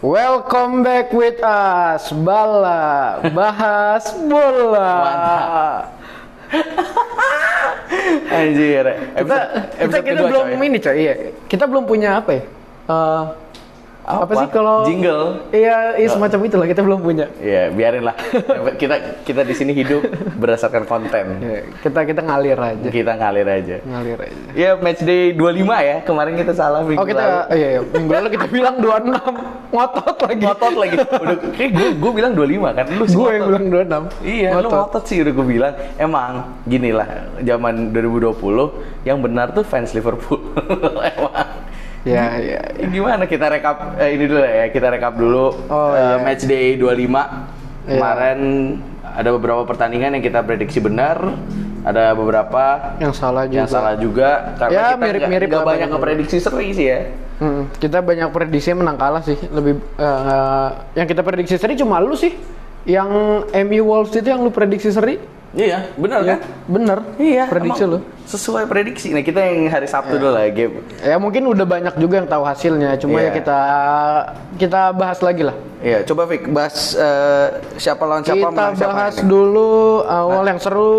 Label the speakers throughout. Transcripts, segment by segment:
Speaker 1: Welcome back with us, Bala, bahas bola.
Speaker 2: Anjir.
Speaker 1: Kita, kita, kita belum
Speaker 2: coy.
Speaker 1: ini coy, iya. Kita belum punya apa ya? Eh, apa? sih kalau
Speaker 2: jingle?
Speaker 1: Iya, iya semacam itulah kita belum punya.
Speaker 2: Iya, biarin lah. kita kita di sini hidup berdasarkan konten.
Speaker 1: Ya, kita kita ngalir aja,
Speaker 2: Kita ngalir aja.
Speaker 1: ngalir aja.
Speaker 2: Ya match day 25 ya. Kemarin kita salah minggu
Speaker 1: Oh kita,
Speaker 2: lalu.
Speaker 1: oh, iya, iya. minggu lalu kita bilang 26 ngotot lagi.
Speaker 2: ngotot lagi. Udah gue gue bilang 25 kan lu sih
Speaker 1: Gue yang
Speaker 2: ngotot.
Speaker 1: bilang 26.
Speaker 2: Iya, lu ngotot sih udah gue bilang. Emang gini lah, zaman 2020 yang benar tuh fans Liverpool. Emang.
Speaker 1: Ya, ya,
Speaker 2: Ya, Gimana kita rekap eh, ini dulu ya, kita rekap dulu
Speaker 1: Oh,
Speaker 2: eh,
Speaker 1: iya.
Speaker 2: match day 25.
Speaker 1: Iya.
Speaker 2: Kemarin ada beberapa pertandingan yang kita prediksi benar, ada beberapa
Speaker 1: yang salah juga.
Speaker 2: yang salah juga karena
Speaker 1: Ya,
Speaker 2: kita
Speaker 1: mirip-mirip
Speaker 2: nggak
Speaker 1: lah
Speaker 2: banyak
Speaker 1: banyak.
Speaker 2: ngeprediksi seri sih ya.
Speaker 1: Hmm, kita banyak prediksi menang kalah sih. Lebih eh, yang kita prediksi seri cuma lu sih. Yang MU Wolves itu yang lu prediksi seri?
Speaker 2: Iya, benar
Speaker 1: Ya,
Speaker 2: kan?
Speaker 1: bener.
Speaker 2: Iya,
Speaker 1: prediksi lu.
Speaker 2: Sesuai prediksi. Nah, kita yang hari Sabtu dulu lah game.
Speaker 1: Ya mungkin udah banyak juga yang tahu hasilnya. Cuma ya
Speaker 2: Iya.
Speaker 1: kita kita bahas lagi lah.
Speaker 2: Iya, coba Vic bahas eh, siapa lawan siapa
Speaker 1: kita
Speaker 2: menang siapa
Speaker 1: bahas
Speaker 2: ini.
Speaker 1: dulu awal yang seru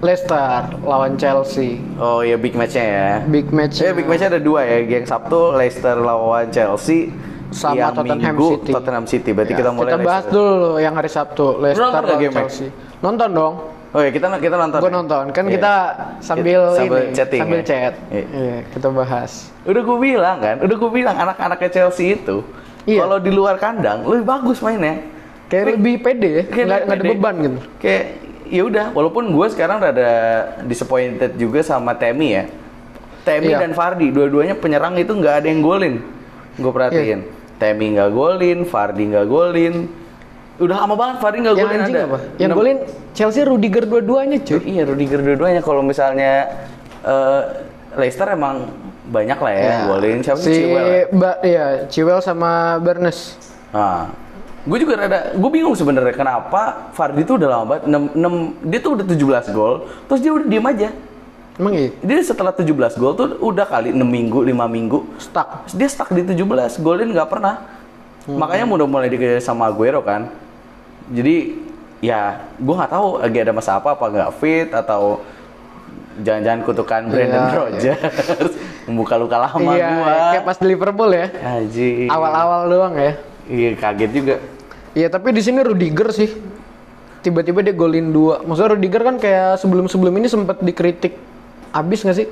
Speaker 1: Leicester lawan Chelsea.
Speaker 2: Oh iya big match-nya ya.
Speaker 1: Big match.
Speaker 2: Eh, big match ada dua ya. Yang Sabtu Leicester lawan Chelsea.
Speaker 1: Sama
Speaker 2: yang
Speaker 1: Tottenham
Speaker 2: Minggu,
Speaker 1: City.
Speaker 2: Tottenham City. Berarti
Speaker 1: Ya,
Speaker 2: kita mulai
Speaker 1: kita bahas
Speaker 2: Leicester.
Speaker 1: dulu yang hari Sabtu Leicester lawan? Chelsea. Nonton dong.
Speaker 2: Oh iya, kita kita nonton.
Speaker 1: Gue
Speaker 2: ya?
Speaker 1: nonton. Kan
Speaker 2: Iya.
Speaker 1: kita sambil,
Speaker 2: Sambil
Speaker 1: ini,
Speaker 2: chatting
Speaker 1: sambil
Speaker 2: ya?
Speaker 1: chat.
Speaker 2: Iya.
Speaker 1: Iya, kita bahas.
Speaker 2: Udah gue bilang kan, udah gue bilang anak-anaknya Chelsea itu
Speaker 1: Iya.
Speaker 2: kalau di luar kandang lebih bagus mainnya.
Speaker 1: Kayak lebih pede ya,
Speaker 2: Kayak
Speaker 1: nggak
Speaker 2: lebih
Speaker 1: nggak ada beban gitu.
Speaker 2: Kayak ya udah, walaupun gue sekarang rada disappointed juga sama Temi ya. Temi
Speaker 1: Iya.
Speaker 2: dan Fardi, dua-duanya penyerang itu nggak ada yang golin. Gue perhatiin.
Speaker 1: Iya.
Speaker 2: Temi nggak golin, Fardi nggak golin. Udah lama banget Fardi nggak golin
Speaker 1: anjing
Speaker 2: ada.
Speaker 1: apa? Yang golin Chelsea Rudiger dua-duanya cuy.
Speaker 2: Iya Rudiger dua-duanya kalau misalnya eh, Leicester emang banyak lah ya, yang golin siapa
Speaker 1: si
Speaker 2: Chilwell ya?
Speaker 1: Ba, iya, sama Bernes.
Speaker 2: Nah, gue juga rada, gue bingung sebenarnya kenapa Fardi tuh udah lama banget, 6, 6, dia tuh udah 17 gol, terus dia udah diem aja.
Speaker 1: Emang iya?
Speaker 2: Dia setelah 17 gol tuh udah kali 6 minggu, 5 minggu,
Speaker 1: Stuck.
Speaker 2: dia stuck di 17, golin nggak pernah. Makanya udah mulai dikejar sama Aguero kan. Jadi ya gue nggak tahu lagi ada masalah apa apa nggak fit atau jangan-jangan kutukan Brandon
Speaker 1: Iya,
Speaker 2: Rodgers membuka luka lama
Speaker 1: iya,
Speaker 2: gua.
Speaker 1: kayak pas di Liverpool ya.
Speaker 2: Haji.
Speaker 1: Awal-awal doang ya.
Speaker 2: Iya kaget juga.
Speaker 1: Iya, tapi di sini Rudiger sih. Tiba-tiba dia golin dua. Maksudnya Rudiger kan kayak sebelum-sebelum ini sempat dikritik abis nggak sih?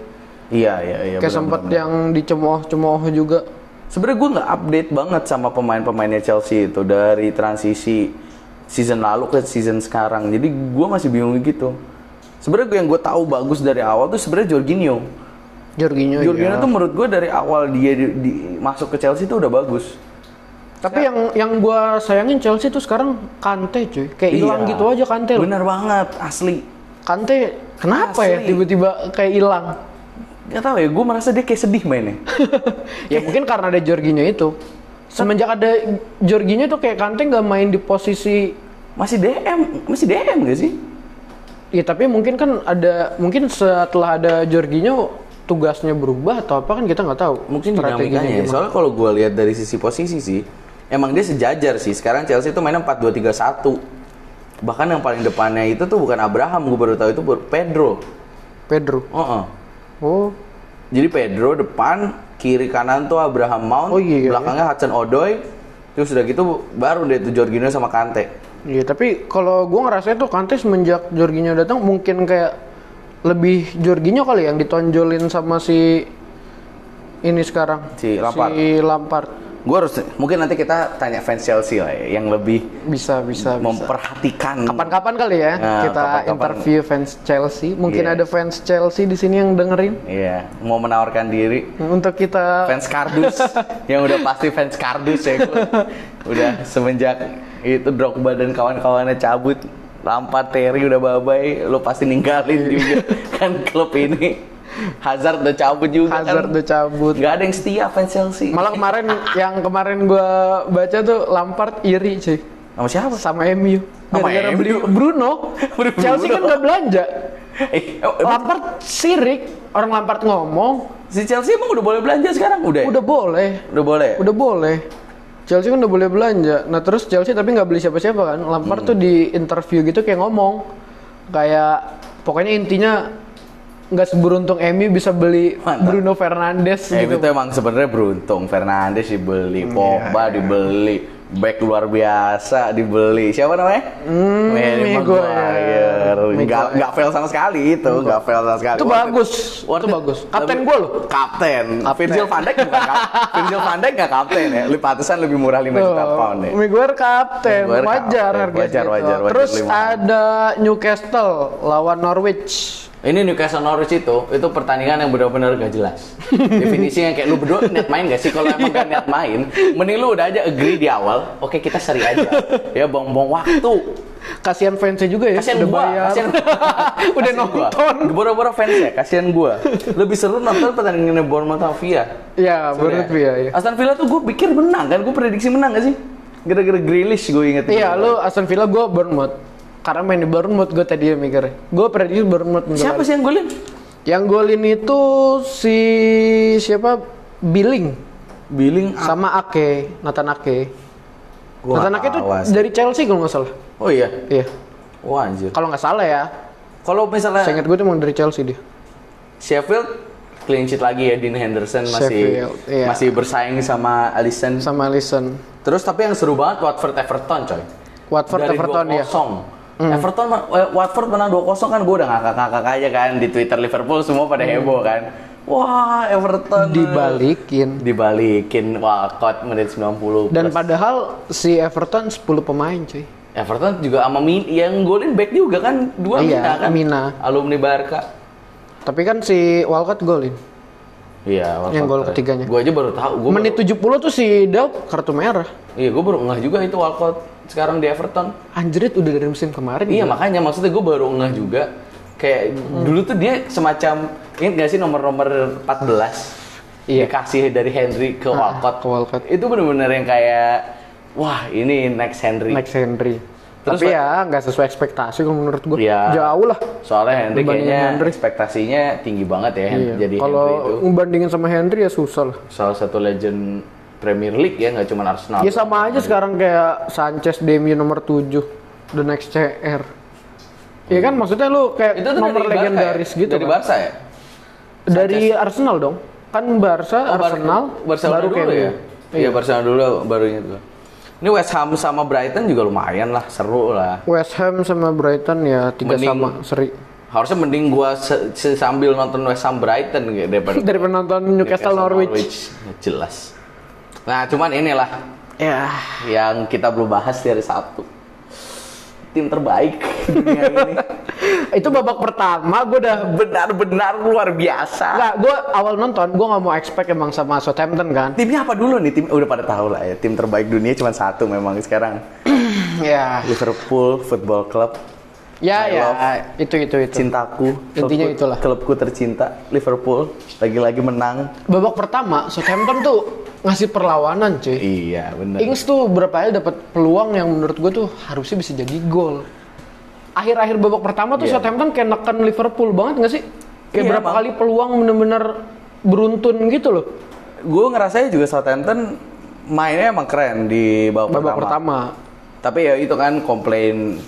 Speaker 2: Iya iya iya.
Speaker 1: kayak sempat yang dicemooh-cemooh juga.
Speaker 2: Sebenarnya gue nggak update banget sama pemain-pemainnya Chelsea itu dari transisi season lalu ke season sekarang. Jadi gue masih bingung gitu. Sebenarnya yang gue tahu bagus dari awal tuh sebenarnya Jorginho.
Speaker 1: Jorginho.
Speaker 2: Jorginho
Speaker 1: iya.
Speaker 2: tuh menurut gue dari awal dia di, di- masuk ke Chelsea tuh udah bagus.
Speaker 1: Tapi yang yang gua sayangin Chelsea tuh sekarang Kante cuy. Kayak hilang
Speaker 2: Iya.
Speaker 1: gitu aja Kante loh.
Speaker 2: Bener banget, asli.
Speaker 1: Kante kenapa ya
Speaker 2: Asli.
Speaker 1: tiba-tiba kayak hilang?
Speaker 2: Gak tau ya, gue merasa dia kayak sedih mainnya.
Speaker 1: ya mungkin karena ada Jorginho itu. Semenjak ada Jorginho tuh kayak Kante nggak main di posisi
Speaker 2: Masih DM, masih DM gak sih?
Speaker 1: Ya tapi mungkin kan ada mungkin setelah ada Jorginho tugasnya berubah atau apa kan kita nggak tahu.
Speaker 2: Mungkin
Speaker 1: Strateginya
Speaker 2: dinamikanya ya. Soalnya kalau gue lihat dari sisi posisi sih, emang dia sejajar sih. Sekarang Chelsea itu mainnya 4-2-3-1. Bahkan yang paling depannya itu tuh bukan Abraham, gue baru tahu itu Pedro.
Speaker 1: Pedro.
Speaker 2: Oh,
Speaker 1: Oh,
Speaker 2: Jadi Pedro depan, kiri kanan tuh Abraham Mount,
Speaker 1: Oh, iya, iya.
Speaker 2: belakangnya Hudson Odoi, terus udah gitu baru deh tuh Jorginho sama Kante.
Speaker 1: iya tapi kalau gua ngerasa tuh Kante semenjak Jorginho datang mungkin kayak lebih Jorginho kali yang ditonjolin sama si ini sekarang
Speaker 2: Si Lampard.
Speaker 1: Si Lampard.
Speaker 2: Gue harus, mungkin nanti kita tanya fans Chelsea lah ya, yang lebih
Speaker 1: Bisa bisa
Speaker 2: memperhatikan.
Speaker 1: Kapan-kapan kali ya
Speaker 2: Nah,
Speaker 1: kita
Speaker 2: kapan-kapan.
Speaker 1: interview fans Chelsea. Mungkin
Speaker 2: Iya.
Speaker 1: ada fans Chelsea di sini yang dengerin
Speaker 2: Iya, mau menawarkan diri.
Speaker 1: untuk kita
Speaker 2: fans kardus yang udah pasti fans kardus ya udah semenjak itu Drogba dan kawan-kawannya cabut Lampard Terry udah babai lo pasti ninggalin juga kan klub ini Hazard udah cabut juga
Speaker 1: Hazard
Speaker 2: kan
Speaker 1: udah cabut.
Speaker 2: nggak ada yang setia fans Chelsea
Speaker 1: Malah kemarin yang kemarin gua baca tuh Lampard iri cuy
Speaker 2: sama siapa
Speaker 1: sama MU.
Speaker 2: Sama
Speaker 1: Gara-gara
Speaker 2: MU?
Speaker 1: beli Bruno.
Speaker 2: Bruno.
Speaker 1: Chelsea kan nggak belanja.
Speaker 2: eh, oh,
Speaker 1: Lampard sirik, orang Lampard ngomong
Speaker 2: si Chelsea emang udah boleh belanja sekarang udah ya?
Speaker 1: udah boleh,
Speaker 2: udah boleh
Speaker 1: udah boleh. Chelsea kan udah boleh belanja. Nah terus Chelsea tapi nggak beli siapa-siapa kan. Lampard
Speaker 2: Hmm.
Speaker 1: tuh di interview gitu kayak ngomong kayak pokoknya intinya nggak seberuntung Emi bisa beli
Speaker 2: Mantap.
Speaker 1: Bruno Fernandes
Speaker 2: Eh,
Speaker 1: gitu.
Speaker 2: itu emang sebenarnya beruntung. Fernandes dibeli, Pogba dibeli, back luar biasa dibeli. Siapa namanya?
Speaker 1: Hmm,
Speaker 2: Harry
Speaker 1: Maguire.
Speaker 2: Nggak nggak fail sama sekali itu, nggak fail sama sekali.
Speaker 1: Itu bagus, itu
Speaker 2: it.
Speaker 1: bagus. Kapten gua loh.
Speaker 2: Kapten.
Speaker 1: Kapten.
Speaker 2: Virgil van Dijk bukan kap- Virgil van Dijk nggak kapten ya. Lebih pantesan lebih murah 5 juta
Speaker 1: Tuh,
Speaker 2: pound ya.
Speaker 1: Maguire kapten, wajar
Speaker 2: kapten,
Speaker 1: harga
Speaker 2: wajar,
Speaker 1: segitu.
Speaker 2: wajar, wajar,
Speaker 1: Terus ada Newcastle lawan Norwich.
Speaker 2: Ini Newcastle Norwich itu, itu pertandingan yang benar-benar gak jelas. Definisinya kayak lu berdua niat main gak sih? Kalau emang gak niat main, mending lu udah aja agree di awal. Oke kita seri aja. Ya buang-buang waktu.
Speaker 1: Kasihan fansnya juga ya,
Speaker 2: Kasian
Speaker 1: udah
Speaker 2: gua,
Speaker 1: bayar.
Speaker 2: kasian
Speaker 1: udah nonton.
Speaker 2: Boro-boro fans ya, kasian gua. Lebih seru nonton pertandingan Bournemouth Villa.
Speaker 1: Ya, menurut Via ya.
Speaker 2: Aston Villa tuh gue pikir menang kan, gue prediksi menang gak sih? Gara-gara Grealish gue inget.
Speaker 1: Iya, lu Aston Villa gue Bournemouth. Karena main di Bournemouth gue tadi mikir. Gue prediksi Bournemouth minggu
Speaker 2: Siapa sih yang golin?
Speaker 1: Yang golin itu si siapa? Billing
Speaker 2: Billing
Speaker 1: sama Ake, Nathan Ake.
Speaker 2: Gua
Speaker 1: Nathan Ake itu dari Chelsea kalau nggak salah.
Speaker 2: Oh iya.
Speaker 1: Iya.
Speaker 2: Wah anjir.
Speaker 1: Kalau nggak salah ya.
Speaker 2: Kalau misalnya
Speaker 1: Saya ingat gue tuh emang dari Chelsea dia.
Speaker 2: Sheffield clean sheet lagi ya Dean Henderson masih
Speaker 1: Sheffield, iya.
Speaker 2: masih bersaing sama Alisson.
Speaker 1: Sama Alisson.
Speaker 2: Terus tapi yang seru banget Watford Everton coy.
Speaker 1: Watford
Speaker 2: Dari
Speaker 1: Everton ya.
Speaker 2: 2-0. Everton eh, Watford menang 2-0 kan gue udah ngakak-ngakak aja kan di Twitter Liverpool semua pada heboh kan. Wah, Everton
Speaker 1: Dibalikin.
Speaker 2: dibalikin Walcott menit 90
Speaker 1: Dan
Speaker 2: plus.
Speaker 1: padahal si Everton 10 pemain cuy.
Speaker 2: Everton juga sama Min yang golin back juga kan dua
Speaker 1: Iya,
Speaker 2: Mina kan
Speaker 1: Mina.
Speaker 2: alumni Barca
Speaker 1: Tapi kan si Walcott golin.
Speaker 2: iya Walcott
Speaker 1: Yang gol ketiganya.
Speaker 2: gue aja baru tahu gue
Speaker 1: Menit 70 tuh si Delp kartu merah.
Speaker 2: iya gue baru ngeh juga itu Walcott sekarang di Everton
Speaker 1: Anjrit udah dari musim kemarin.
Speaker 2: iya
Speaker 1: gila.
Speaker 2: makanya maksudnya gue baru ngeh juga kayak dulu tuh dia semacam ingat gak sih nomor-nomor 14
Speaker 1: Iya.
Speaker 2: dikasih dari Henry ke
Speaker 1: Ah,
Speaker 2: Walcott
Speaker 1: ke Walcott.
Speaker 2: itu bener-bener yang kayak wah ini next Henry
Speaker 1: Max Henry.
Speaker 2: Terus,
Speaker 1: Tapi ya nggak sesuai ekspektasi kalau menurut gue.
Speaker 2: Iya.
Speaker 1: Jauh lah.
Speaker 2: soalnya Henry kayaknya
Speaker 1: Henry.
Speaker 2: ekspektasinya tinggi banget ya
Speaker 1: Iya.
Speaker 2: jadi
Speaker 1: Kalau membandingin sama Henry ya susah lah.
Speaker 2: salah satu legend Premier League ya nggak cuma Arsenal
Speaker 1: Ya sama aja sekarang kayak Sanchez Demi nomor 7 The Next CR. Iya kan maksudnya lu kayak
Speaker 2: itu
Speaker 1: nomor
Speaker 2: dari Barca
Speaker 1: legendaris
Speaker 2: ya?
Speaker 1: gitu
Speaker 2: dari
Speaker 1: kan.
Speaker 2: Barca ya
Speaker 1: Dari Arsenal dong. Kan Barca,
Speaker 2: Oh,
Speaker 1: Arsenal,
Speaker 2: Barcelona
Speaker 1: baru
Speaker 2: dulu ya? Iya, Barcelona dulu barunya tuh. Ini West Ham sama Brighton juga lumayan lah, seru lah.
Speaker 1: West Ham sama Brighton ya tiga
Speaker 2: Mending-
Speaker 1: sama seri.
Speaker 2: Harusnya mending gua se- se- sambil nonton West Ham Brighton gitu daripada
Speaker 1: Dari penonton Newcastle Norwich.
Speaker 2: Ya, Jelas. Nah, cuman inilah
Speaker 1: Ya,
Speaker 2: yang kita belum bahas di hari Sabtu. Tim terbaik dunia ini.
Speaker 1: itu babak pertama gue udah
Speaker 2: Benar-benar luar biasa.
Speaker 1: Nggak, gue awal nonton, gue nggak mau expect emang sama Southampton kan.
Speaker 2: Timnya apa dulu nih? Tim udah pada tahu lah ya. Tim terbaik dunia cuma satu memang sekarang.
Speaker 1: Ya,
Speaker 2: Liverpool Football Club.
Speaker 1: ya,
Speaker 2: My
Speaker 1: ya,
Speaker 2: love.
Speaker 1: itu itu itu.
Speaker 2: cintaku
Speaker 1: Intinya
Speaker 2: klubku-
Speaker 1: itulah.
Speaker 2: klubku tercinta Liverpool lagi-lagi menang
Speaker 1: Babak pertama, Southampton tuh ngasih perlawanan cuy.
Speaker 2: iya bener
Speaker 1: Ings tuh berapa kali dapat peluang yang menurut gue tuh harusnya bisa jadi gol. Akhir-akhir babak pertama tuh
Speaker 2: Iya.
Speaker 1: Southampton kayak neken Liverpool banget nggak sih? Kayak
Speaker 2: Iya,
Speaker 1: berapa kali peluang bener-bener beruntun gitu loh.
Speaker 2: gue ngerasanya juga Southampton mainnya emang keren di babak,
Speaker 1: Babak
Speaker 2: pertama.
Speaker 1: pertama.
Speaker 2: tapi ya itu kan komplain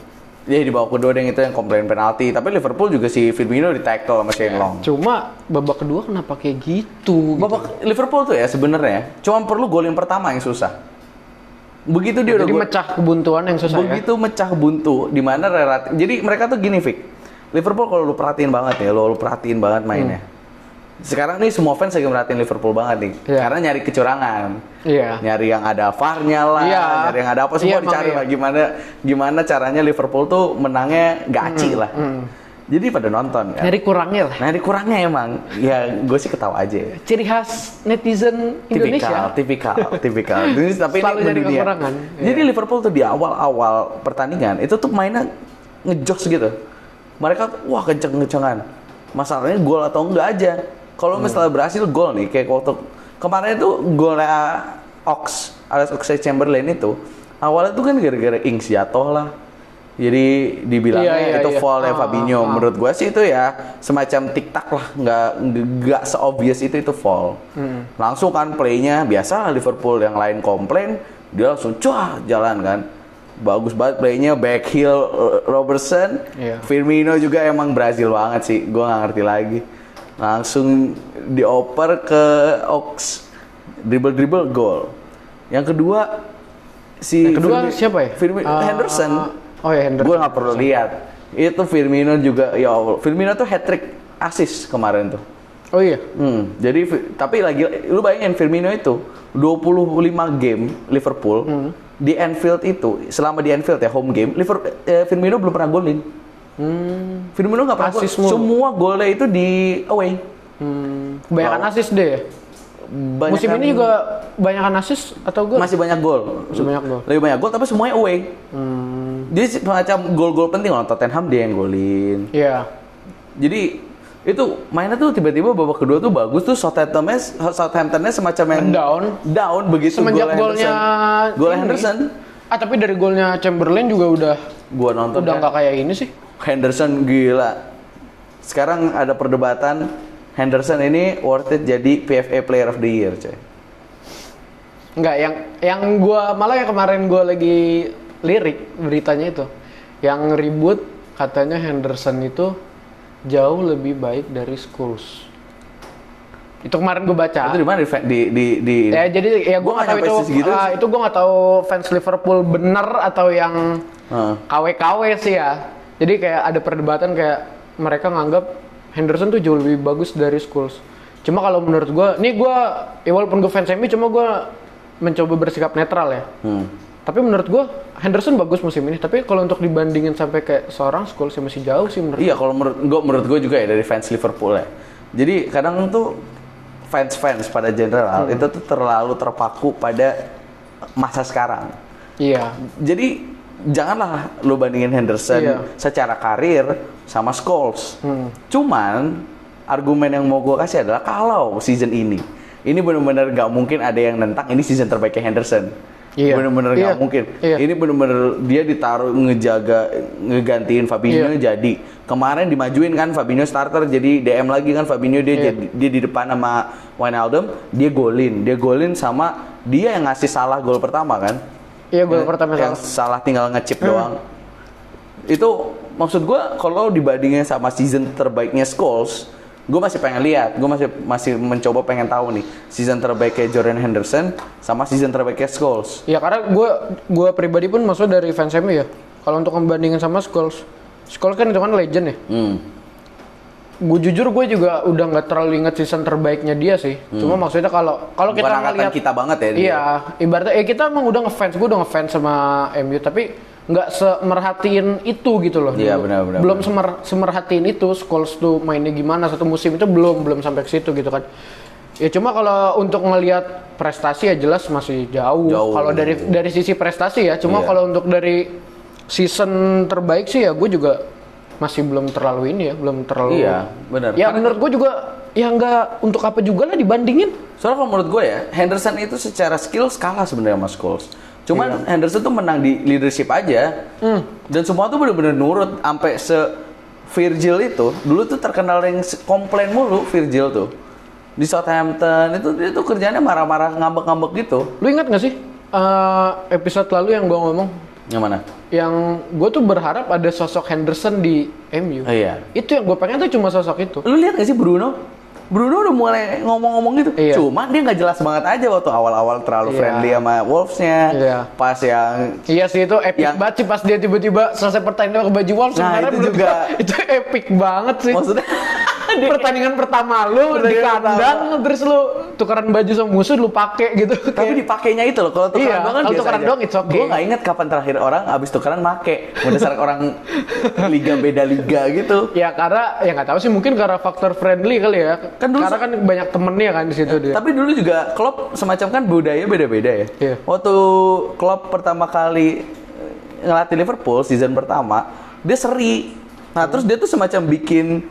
Speaker 2: ya di babak kedua yang itu yang komplain penalti tapi Liverpool juga si Firmino di tackle sama Shane Long
Speaker 1: Cuma babak kedua kenapa kayak gitu? gitu.
Speaker 2: babak Liverpool tuh ya sebenarnya cuma perlu gol yang pertama yang susah begitu dia udah
Speaker 1: Jadi
Speaker 2: gol-
Speaker 1: mecah kebuntuan yang susah ya.
Speaker 2: begitu mecah buntu di mana relatif jadi mereka tuh gini Vic Liverpool kalau lu perhatiin banget ya lu, lu perhatiin banget mainnya sekarang nih semua fans lagi merhatiin Liverpool banget nih.
Speaker 1: Iya.
Speaker 2: karena nyari kecurangan
Speaker 1: Iya.
Speaker 2: nyari yang ada VAR-nya lah
Speaker 1: Iya.
Speaker 2: nyari yang ada apa semua
Speaker 1: Iya, emang
Speaker 2: dicari
Speaker 1: iya.
Speaker 2: lah gimana gimana caranya Liverpool tuh menangnya gaci lah
Speaker 1: hmm.
Speaker 2: jadi pada nonton kan
Speaker 1: Nyari kurangnya lah.
Speaker 2: di kurangnya emang ya gue sih ketawa aja ya.
Speaker 1: Ciri khas netizen
Speaker 2: tipikal,
Speaker 1: Indonesia.
Speaker 2: tipikal, tipikal. Ini, tapi
Speaker 1: Selalu
Speaker 2: ini
Speaker 1: nyari
Speaker 2: mendunia.
Speaker 1: kekurangan.
Speaker 2: Jadi Liverpool tuh di awal-awal pertandingan itu tuh mainnya ngejokes gitu. Mereka wah kenceng-kencengan. Masalahnya gol atau enggak aja. Kalau
Speaker 1: Hmm.
Speaker 2: misalnya berhasil gol nih kayak waktu kemarin itu golnya Ox, Alex Oxlade-Chamberlain itu awalnya tuh kan gara-gara Ings jatuh lah. Jadi dibilangnya
Speaker 1: Iya, iya,
Speaker 2: itu
Speaker 1: iya.
Speaker 2: foul ya
Speaker 1: Ah,
Speaker 2: Fabinho.
Speaker 1: ah.
Speaker 2: Menurut gua sih itu ya semacam tiktak lah, nggak nggak seobvious itu itu foul.
Speaker 1: Hmm.
Speaker 2: Langsung kan playnya biasa Liverpool yang lain komplain, dia langsung cuah jalan kan bagus banget playnya back heel eh, Robertson
Speaker 1: Iya.
Speaker 2: Firmino juga emang Brazil banget sih gue nggak ngerti lagi langsung dioper ke Ox dribble dribble gol yang kedua si
Speaker 1: Yang kedua
Speaker 2: Firmi-
Speaker 1: siapa ya?
Speaker 2: Firmi-
Speaker 1: Ah,
Speaker 2: Henderson
Speaker 1: oh ya Henderson.
Speaker 2: gue nggak perlu lihat itu Firmino juga ya Allah Firmino tuh hat trick assist kemarin tuh
Speaker 1: Oh iya.
Speaker 2: Hmm, jadi tapi lagi lu bayangin Firmino itu 25 game Liverpool
Speaker 1: Hmm.
Speaker 2: di Anfield itu selama di Anfield ya home game Liverpool eh, Firmino belum pernah golin.
Speaker 1: Hmm.
Speaker 2: Firmino nggak pernah gol.
Speaker 1: Assist mulu.
Speaker 2: Semua golnya itu di away.
Speaker 1: Hmm. Kebanyakan assist deh ya.
Speaker 2: Banyak
Speaker 1: Musim ini juga banyakan assist atau gue?
Speaker 2: masih banyak gol.
Speaker 1: Masih banyak gol.
Speaker 2: Lebih banyak gol tapi semuanya away.
Speaker 1: Hmm.
Speaker 2: Jadi semacam gol-gol penting loh Tottenham dia yang golin.
Speaker 1: Iya.
Speaker 2: Jadi itu mainnya tuh tiba-tiba babak kedua tuh bagus tuh Southamptonnya Southamptonnya semacam yang
Speaker 1: Down.
Speaker 2: down begitu
Speaker 1: Semenjak
Speaker 2: golnya
Speaker 1: golnya
Speaker 2: Henderson. Golnya
Speaker 1: ini.
Speaker 2: Henderson
Speaker 1: Ah tapi dari golnya Chamberlain juga udah
Speaker 2: gua nonton
Speaker 1: udah
Speaker 2: kan.
Speaker 1: nggak kayak ini sih.
Speaker 2: Henderson gila sekarang ada perdebatan Henderson ini worth it jadi PFA Player of the Year coy
Speaker 1: Enggak, yang yang gua malah yang kemarin gua lagi lirik beritanya itu. Yang ribut katanya Henderson itu jauh lebih baik dari Scholes. Itu kemarin gue baca.
Speaker 2: itu di mana di di di, di
Speaker 1: Ya jadi ya
Speaker 2: Gua
Speaker 1: gue nggak tahu itu
Speaker 2: segitu
Speaker 1: ah,
Speaker 2: sih.
Speaker 1: itu gue nggak tahu fans Liverpool bener atau yang
Speaker 2: Heeh.
Speaker 1: KW-KW sih ya. Jadi kayak ada perdebatan kayak mereka nganggap Henderson tuh jauh lebih bagus dari Scholes. Cuma kalau menurut gue, nih gue ya walaupun gue fans MU cuma gue mencoba bersikap netral ya.
Speaker 2: Hmm.
Speaker 1: Tapi menurut gue Henderson bagus musim ini. Tapi kalau untuk dibandingin sampai kayak seorang Scholes ya masih jauh sih menurut.
Speaker 2: Iya kalau menurut gue menurut gue juga ya dari fans Liverpool ya. Jadi kadang tuh fans-fans pada general
Speaker 1: Hmm.
Speaker 2: itu tuh terlalu terpaku pada masa sekarang.
Speaker 1: Iya.
Speaker 2: Jadi janganlah lu bandingin Henderson
Speaker 1: Iya.
Speaker 2: secara karir sama Scholes.
Speaker 1: Hmm.
Speaker 2: Cuman argumen yang mau gue kasih adalah kalau season ini ini benar-benar gak mungkin ada yang nentang ini season terbaiknya Henderson.
Speaker 1: Iya.
Speaker 2: Bener-bener
Speaker 1: Iya.
Speaker 2: gak mungkin.
Speaker 1: Iya.
Speaker 2: Ini bener-bener dia ditaruh ngejaga ngegantiin Fabinho
Speaker 1: Iya.
Speaker 2: jadi. Kemarin dimajuin kan Fabinho starter jadi DM lagi kan Fabinho dia
Speaker 1: Iya.
Speaker 2: jadi dia di depan sama Wijnaldum, dia golin. Dia golin sama dia yang ngasih salah gol pertama kan.
Speaker 1: Iya
Speaker 2: Yang-
Speaker 1: pertama
Speaker 2: yang
Speaker 1: salah.
Speaker 2: salah tinggal ngechip
Speaker 1: Hmm.
Speaker 2: doang. Itu maksud gua kalau dibandingin sama season terbaiknya Scholes, gue masih pengen lihat, gue masih masih mencoba pengen tahu nih season terbaiknya Jordan Henderson sama season terbaiknya Scholes.
Speaker 1: Ya karena gue gua pribadi pun maksud dari fans MU ya. Kalau untuk membandingin sama Scholes, Scholes kan itu kan legend ya.
Speaker 2: Hmm.
Speaker 1: Gue jujur gue juga udah nggak terlalu inget season terbaiknya dia sih. Cuma maksudnya kalau kalau kita
Speaker 2: Hmm.
Speaker 1: Ngeliat
Speaker 2: kita banget ya. dia.
Speaker 1: Iya, ibaratnya eh kita emang udah ngefans, gue udah ngefans sama MU tapi nggak semerhatiin itu gitu loh.
Speaker 2: Iya, benar, benar,
Speaker 1: Belum
Speaker 2: benar.
Speaker 1: semer, semerhatiin itu, Scholes tuh mainnya gimana satu musim itu belum belum sampai ke situ gitu kan. Ya cuma kalau untuk ngelihat prestasi ya jelas masih jauh.
Speaker 2: Jauh.
Speaker 1: Kalau dari dari sisi prestasi ya, cuma
Speaker 2: Iya.
Speaker 1: kalau untuk dari season terbaik sih ya gue juga masih belum terlalu ini ya, belum terlalu.
Speaker 2: Iya, benar.
Speaker 1: Ya
Speaker 2: Karena-
Speaker 1: menurut gue juga ya nggak untuk apa juga lah dibandingin.
Speaker 2: Soalnya kalau menurut gue ya, Henderson itu secara skill kalah sebenarnya sama Scholes. Cuman Henderson tuh menang di leadership aja. Dan semua tuh bener-bener nurut sampai se Virgil itu dulu tuh terkenal yang komplain mulu Virgil tuh. Di Southampton itu dia tuh kerjanya marah-marah ngambek-ngambek gitu.
Speaker 1: Lu ingat gak sih eh, episode lalu yang gue ngomong
Speaker 2: Yang mana?
Speaker 1: Yang gue tuh berharap ada sosok Henderson di MU.
Speaker 2: Oh iya.
Speaker 1: Itu yang gue pengen tuh cuma sosok itu.
Speaker 2: Lu lihat gak sih Bruno? Bruno udah mulai ngomong-ngomong gitu.
Speaker 1: Iya.
Speaker 2: Cuman dia nggak jelas banget aja waktu awal-awal terlalu
Speaker 1: Iya.
Speaker 2: friendly sama Wolves-nya.
Speaker 1: Iya.
Speaker 2: Pas yang
Speaker 1: Iya sih itu epic
Speaker 2: Yang-
Speaker 1: banget sih pas dia tiba-tiba selesai pertandingan ke baju Wolves
Speaker 2: Nah, itu juga.
Speaker 1: itu epic banget sih.
Speaker 2: maksudnya
Speaker 1: pertandingan pertama lu di
Speaker 2: Pertandingan
Speaker 1: kandang terus lu tukeran baju sama musuh lu pakai gitu.
Speaker 2: Tapi dipakainya itu loh, kalau tukeran
Speaker 1: Iya,
Speaker 2: doang kan
Speaker 1: kalau tukeran
Speaker 2: aja.
Speaker 1: doang it's okay.
Speaker 2: Gue nggak inget kapan terakhir orang abis tukeran make, berdasarkan orang liga beda liga gitu.
Speaker 1: Ya karena ya nggak tahu sih mungkin karena faktor friendly kali ya.
Speaker 2: Kan dulu
Speaker 1: karena kan banyak temennya kan di situ dia.
Speaker 2: Tapi dulu juga Klopp semacam kan budaya beda-beda ya.
Speaker 1: Iya.
Speaker 2: Waktu Klopp pertama kali eh, ngelatih Liverpool season pertama, dia seri. Nah terus dia tuh semacam bikin